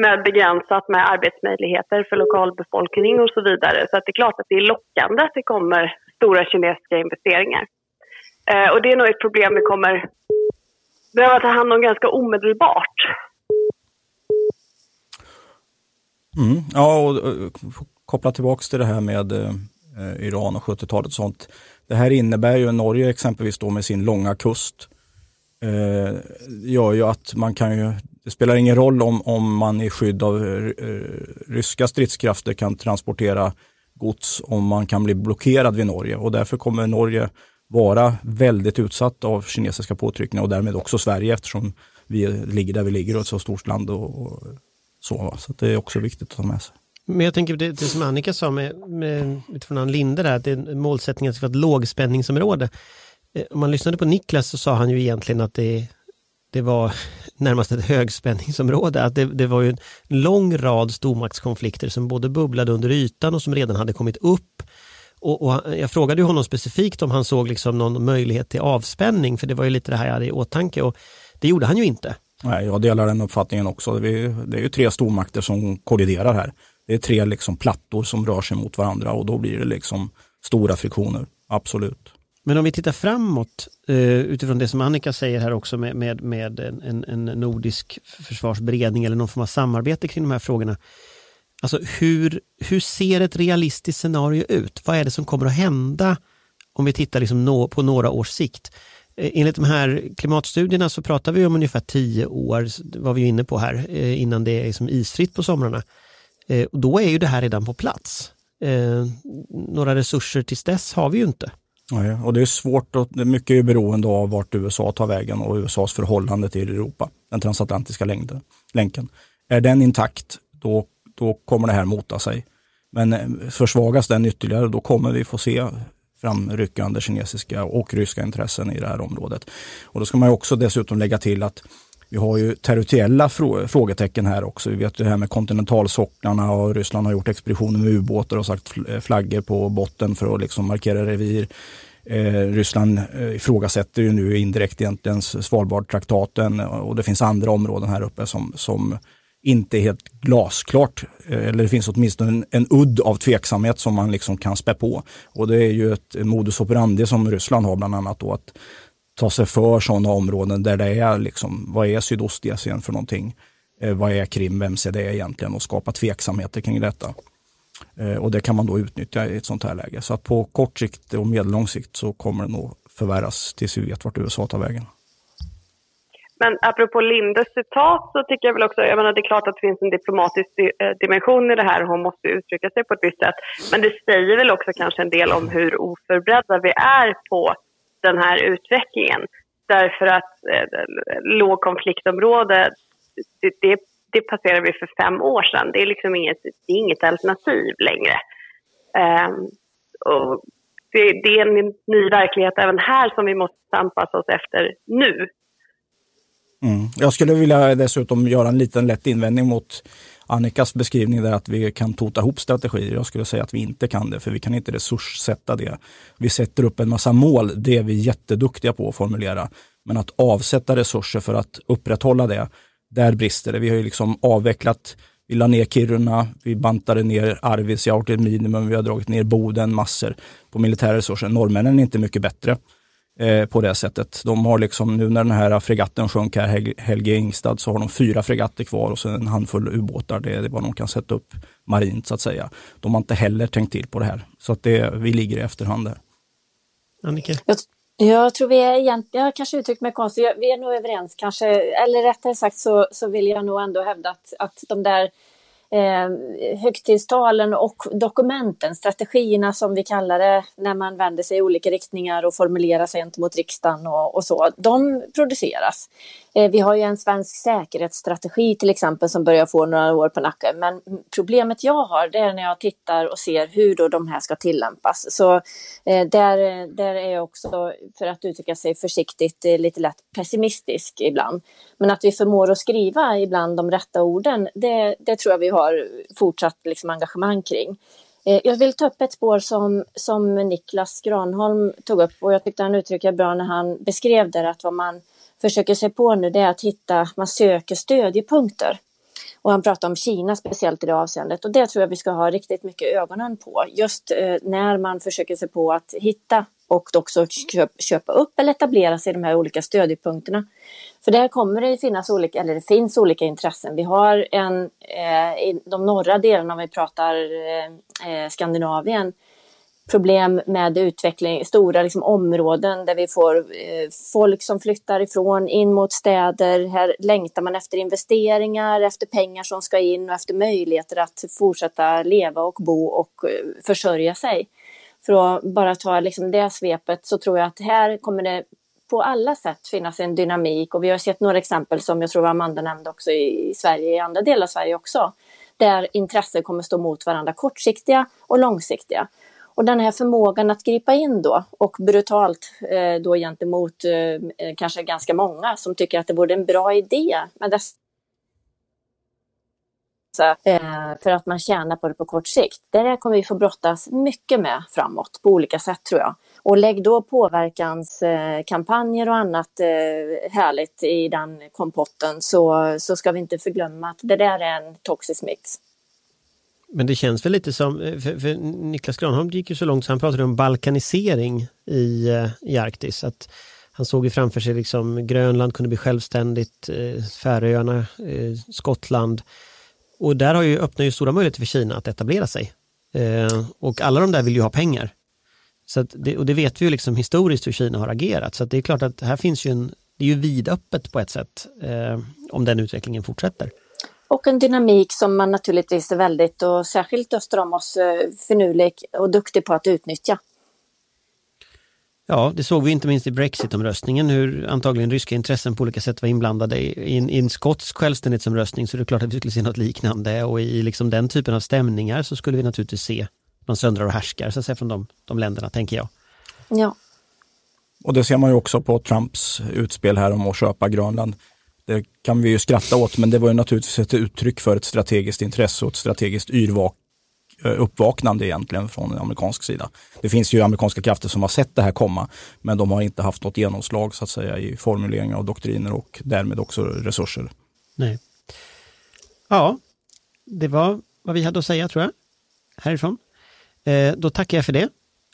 G: med begränsat med arbetsmöjligheter för lokalbefolkning och så vidare. Så att det är klart att det är lockande att det kommer stora kinesiska investeringar. Eh, och det är nog ett problem vi kommer behöva ta hand om ganska omedelbart.
F: Mm, ja, och, och koppla tillbaka till det här med eh, eh Iran och 70-talet och sånt. Det här innebär ju, Norge exempelvis då med sin långa kust, eh, gör ju att man kan ju, det spelar ingen roll om, om man i skydd av eh, ryska stridskrafter kan transportera gods om man kan bli blockerad vid Norge och därför kommer Norge vara väldigt utsatt av kinesiska påtryckningar och därmed också Sverige eftersom vi ligger där vi ligger och ett så stort land. Och, och så, så det är också viktigt att ta med sig.
B: Men jag tänker det, det som Annika sa med, med, utifrån Ann Linde där, att det är målsättningen ska vara ett lågspänningsområde. Eh, om man lyssnade på Niklas så sa han ju egentligen att det, det var närmast ett högspänningsområde. Att det, det var ju en lång rad stormaktskonflikter som både bubblade under ytan och som redan hade kommit upp. Och, och jag frågade honom specifikt om han såg liksom någon möjlighet till avspänning, för det var ju lite det här jag hade i åtanke och det gjorde han ju inte.
F: Nej, jag delar den uppfattningen också. Det är ju tre stormakter som kolliderar här. Det är tre liksom plattor som rör sig mot varandra och då blir det liksom stora friktioner. Absolut.
B: Men om vi tittar framåt eh, utifrån det som Annika säger här också med, med, med en, en nordisk försvarsberedning eller någon form av samarbete kring de här frågorna. Alltså hur, hur ser ett realistiskt scenario ut? Vad är det som kommer att hända om vi tittar liksom på några års sikt? Eh, enligt de här klimatstudierna så pratar vi om ungefär tio år, vad vi är inne på här, eh, innan det är liksom isfritt på somrarna. Eh, och då är ju det här redan på plats. Eh, några resurser tills dess har vi ju inte.
F: Ja, och det är svårt, och mycket är beroende av vart USA tar vägen och USAs förhållande till Europa, den transatlantiska längden, länken. Är den intakt, då, då kommer det här mota sig. Men eh, försvagas den ytterligare, då kommer vi få se framryckande kinesiska och ryska intressen i det här området. Och då ska man också dessutom lägga till att vi har ju territoriella frågetecken här också. Vi vet ju det här med kontinentalsocklarna och Ryssland har gjort expeditioner med ubåtar och sagt flaggor på botten för att liksom markera revir. Eh, Ryssland eh, ifrågasätter ju nu indirekt egentligen Svalbardtraktaten och det finns andra områden här uppe som, som inte är helt glasklart. Eh, eller det finns åtminstone en, en udd av tveksamhet som man liksom kan spä på. Och det är ju ett modus operandi som Ryssland har bland annat då att ta sig för sådana områden där det är liksom, vad är Sydostasien för någonting? Eh, vad är Krim, vems är det egentligen? Och skapa tveksamheter kring detta. Eh, och det kan man då utnyttja i ett sånt här läge. Så att på kort sikt och medellång sikt så kommer det nog förvärras tills vi vet vart USA tar vägen.
G: Men apropå Lindes citat så tycker jag väl också, jag menar det är klart att det finns en diplomatisk eh, dimension i det här och hon måste uttrycka sig på ett visst sätt. Men det säger väl också kanske en del om hur oförberedda vi är på den här utvecklingen. Därför att eh, lågkonfliktområde, det, det, det passerade vi för fem år sedan. Det är liksom inget, det är inget alternativ längre. Eh, och det, det, är en ny verklighet även här som vi måste anpassa oss efter nu.
F: Mm. Jag skulle vilja dessutom göra en liten lätt invändning mot Annikas beskrivning där att vi kan tota ihop strategier. Jag skulle säga att vi inte kan det, för vi kan inte resurssätta det. Vi sätter upp en massa mål, det är vi jätteduktiga på att formulera. Men att avsätta resurser för att upprätthålla det, där brister det. Vi har ju liksom avvecklat, vi la ner Kiruna, vi bantade ner Arvidsjaur till minimum, vi har dragit ner Boden massor på militära resurser. Norrmännen är inte mycket bättre eh, på det sättet. De har liksom, nu när den här fregatten sjönk här, Hel Helge Ingstad, så har de fyra fregatter kvar och så en handfull ubåtar. Det är vad de kan sätta upp marint så att säga. De har inte heller tänkt till på det här. Så att det, vi ligger i efterhand där.
B: Annika?
E: Jag, jag tror vi är egentligen, jag kanske uttryckt mig konstigt, vi är nog överens kanske, eller rättare sagt så, så vill jag nog ändå hävda att, att de där eh, högtidstalen och dokumenten, strategierna som vi kallar det, när man vänder sig i olika riktningar och formulerar sig gentemot riksdagen och, och så, de produceras. Eh, vi har ju en svensk säkerhetsstrategi till exempel som börjar få några år på nacken. Men problemet jag har det är när jag tittar och ser hur då de här ska tillämpas. Så eh, där, där är jag också, för att uttrycka sig försiktigt, eh, lite lätt pessimistisk ibland. Men att vi förmår att skriva ibland de rätta orden, det, det tror jag vi har fortsatt liksom engagemang kring. Eh, jag vill ta upp ett spår som, som Niklas Granholm tog upp och jag tyckte han uttryckte bra när han beskrev det att vad man försöker sig på nu det är att hitta, man söker stödjepunkter. Och han pratar om Kina speciellt i det avseendet och det tror jag vi ska ha riktigt mycket ögonen på. Just eh, när man försöker sig på att hitta och också köpa upp eller etablera sig i de här olika stödjepunkterna. För där kommer det finnas olika, eller det finns olika intressen. Vi har en, eh, i de norra delarna om vi pratar eh, eh Skandinavien, problem med utveckling, stora liksom, områden där vi får eh, folk som flyttar ifrån in mot städer. Här längtar man efter investeringar, efter pengar som ska in och efter möjligheter att fortsätta leva och bo och eh, försörja sig. För att bara ta liksom, det svepet så tror jag att här kommer det på alla sätt finnas en dynamik och vi har sett några exempel som jag tror Amanda nämnde också i Sverige, i andra delar av Sverige också, där intressen kommer stå mot varandra, kortsiktiga och långsiktiga. Och den här förmågan att gripa in då och brutalt eh, då gentemot eh, eh, kanske ganska många som tycker att det vore en bra idé med dessa eh, för att man tjänar på det på kort sikt. Det där kommer vi få brottas mycket med framåt på olika sätt tror jag. Och lägg då påverkanskampanjer och annat eh, härligt i den kompotten så, så ska vi inte förglömma att det där är en toxisk mix.
B: Men det känns väl lite som, eh, för, för Niklas Granholm gick ju så långt så han pratade om balkanisering i, eh, i Arktis. Att han såg ju framför sig liksom Grönland kunde bli självständigt, eh, Färöarna, Skottland. Och där har ju öppnat ju stora möjligheter för Kina att etablera sig. Och alla de där vill ju ha pengar. Så det, och det vet vi ju liksom historiskt hur Kina har agerat. Så det är klart att här finns ju en, det är ju vidöppet på ett sätt om den utvecklingen fortsätter.
E: Och en dynamik som man naturligtvis är väldigt, och särskilt öster om oss, eh, finurlig och duktig på att utnyttja.
B: Ja, det såg vi inte minst i Brexit-omröstningen hur antagligen ryska intressen på olika sätt var inblandade. I en, i en skotsk självständighetsomröstning så är det klart att vi skulle se något liknande och i liksom den typen av stämningar så skulle vi naturligtvis se man söndrar och härskar så att säga, från de, de länderna, tänker jag.
E: Ja.
F: Och det ser man ju också på Trumps utspel här om att köpa Grönland. Det kan vi ju skratta åt, men det var ju naturligtvis ett uttryck för ett strategiskt intresse och ett strategiskt yrvak eh, uppvaknande egentligen från amerikansk sida. Det finns ju amerikanska krafter som har sett det här komma, men de har inte haft något genomslag så att säga i formuleringar av doktriner och därmed också resurser.
B: Nej. Ja, det var vad vi hade att säga tror jag, härifrån. Eh, då tackar jag för det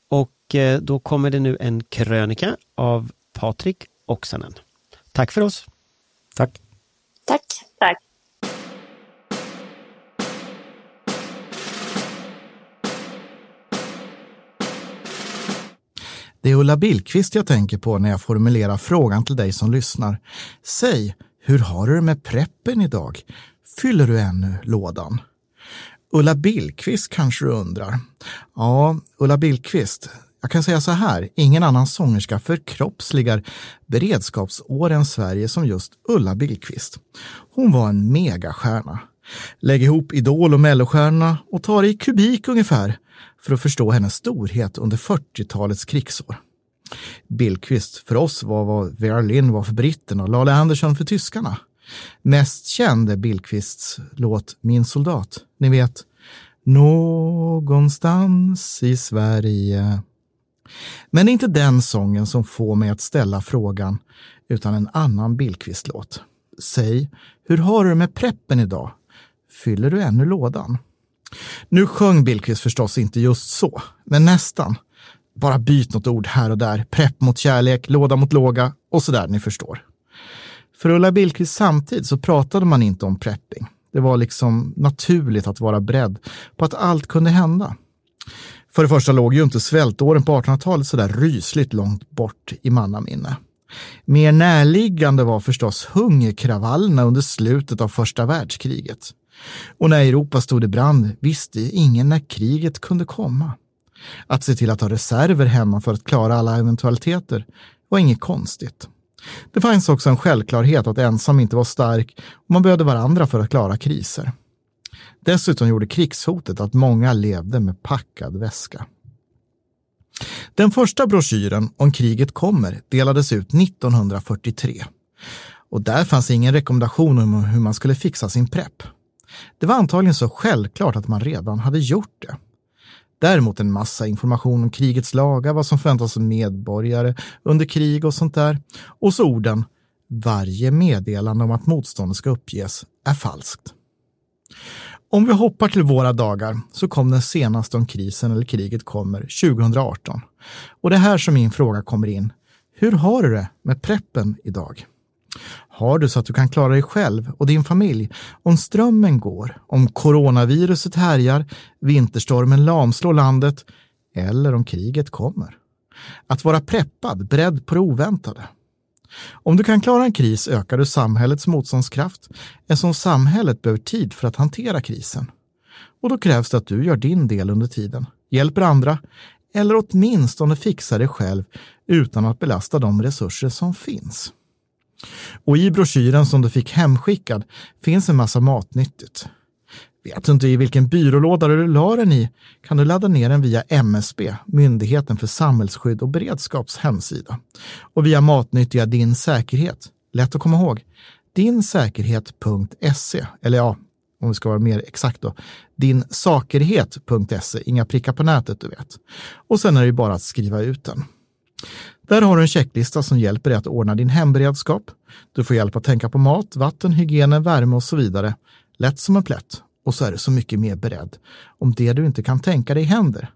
B: och eh, då kommer det nu en krönika av Patrik Oksanen. Tack för oss.
F: Tack.
E: Tack. Tack.
H: Det är Ulla Billqvist jag tänker på när jag formulerar frågan till dig som lyssnar. Säg, hur har du det med preppen idag? Fyller du ännu lådan? Ulla Billqvist kanske du undrar? Ja, Ulla Billqvist. Jag kan säga så här, ingen annan sångerska förkroppsligar beredskapsåren Sverige som just Ulla Billqvist. Hon var en megastjärna. Lägg ihop Idol och Mellostjärnorna och ta det i kubik ungefär för att förstå hennes storhet under 40-talets krigsår. Billqvist för oss var vad Vera Lynn var för britterna och Lale Andersson för tyskarna. Mest känd är Billqvists låt Min soldat. Ni vet, någonstans i Sverige. Men det är inte den sången som får mig att ställa frågan, utan en annan Billqvist-låt. Säg, hur har du det med preppen idag? Fyller du ännu lådan? Nu sjöng Billqvist förstås inte just så, men nästan. Bara byt något ord här och där. Prepp mot kärlek, låda mot låga och sådär, ni förstår. För Ulla Billqvist samtid så pratade man inte om prepping. Det var liksom naturligt att vara beredd på att allt kunde hända. För det första låg ju inte svältåren på 1800-talet så där rysligt långt bort i mannaminne. Mer närliggande var förstås hungerkravallerna under slutet av första världskriget. Och när Europa stod i brand visste ingen när kriget kunde komma. Att se till att ha reserver hemma för att klara alla eventualiteter var inget konstigt. Det fanns också en självklarhet att ensam inte var stark och man behövde varandra för att klara kriser. Dessutom gjorde krigshotet att många levde med packad väska. Den första broschyren om kriget kommer delades ut 1943 och där fanns ingen rekommendation om hur man skulle fixa sin prepp. Det var antagligen så självklart att man redan hade gjort det. Däremot en massa information om krigets lagar, vad som förväntas av medborgare under krig och sånt där. Och så orden varje meddelande om att motståndet ska uppges är falskt. Om vi hoppar till våra dagar så kom den senaste om krisen eller kriget kommer 2018. Och det är här som min fråga kommer in. Hur har du det med preppen idag? Har du så att du kan klara dig själv och din familj om strömmen går, om coronaviruset härjar, vinterstormen lamslår landet eller om kriget kommer? Att vara preppad, beredd på det oväntade. Om du kan klara en kris ökar du samhällets motståndskraft eftersom samhället behöver tid för att hantera krisen. Och då krävs det att du gör din del under tiden, hjälper andra eller åtminstone fixar det själv utan att belasta de resurser som finns. Och i broschyren som du fick hemskickad finns en massa matnyttigt. Vet du inte i vilken byrålåda du la den i kan du ladda ner den via MSB, Myndigheten för samhällsskydd och beredskaps hemsida. Och via matnyttiga Din säkerhet, lätt att komma ihåg, dinsäkerhet.se, eller ja, om vi ska vara mer exakt då, dinsakerhet.se, inga prickar på nätet du vet. Och sen är det ju bara att skriva ut den. Där har du en checklista som hjälper dig att ordna din hemberedskap. Du får hjälp att tänka på mat, vatten, hygien, värme och så vidare. Lätt som en plätt. Och så är du så mycket mer beredd om det du inte kan tänka dig händer.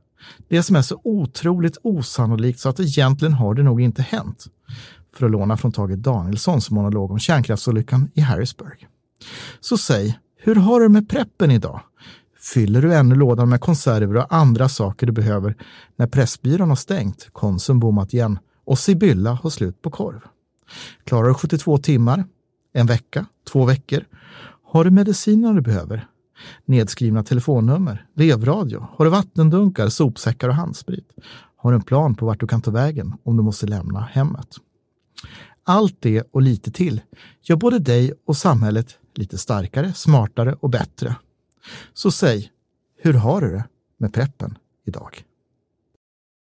H: Det som är så otroligt osannolikt så att egentligen har det nog inte hänt. För att låna från Tage Danielssons monolog om kärnkraftsolyckan i Harrisburg. Så säg, hur har du med preppen idag? Fyller du ännu lådan med konserver och andra saker du behöver när Pressbyrån har stängt, Konsum bommat igen och Sibylla har slut på korv? Klarar du 72 timmar? En vecka? Två veckor? Har du medicinerna du behöver? Nedskrivna telefonnummer? Vevradio? Har du vattendunkar, sopsäckar och handsprit? Har du en plan på vart du kan ta vägen om du måste lämna hemmet? Allt det och lite till gör både dig och samhället lite starkare, smartare och bättre. Så säg, hur har du det med preppen idag?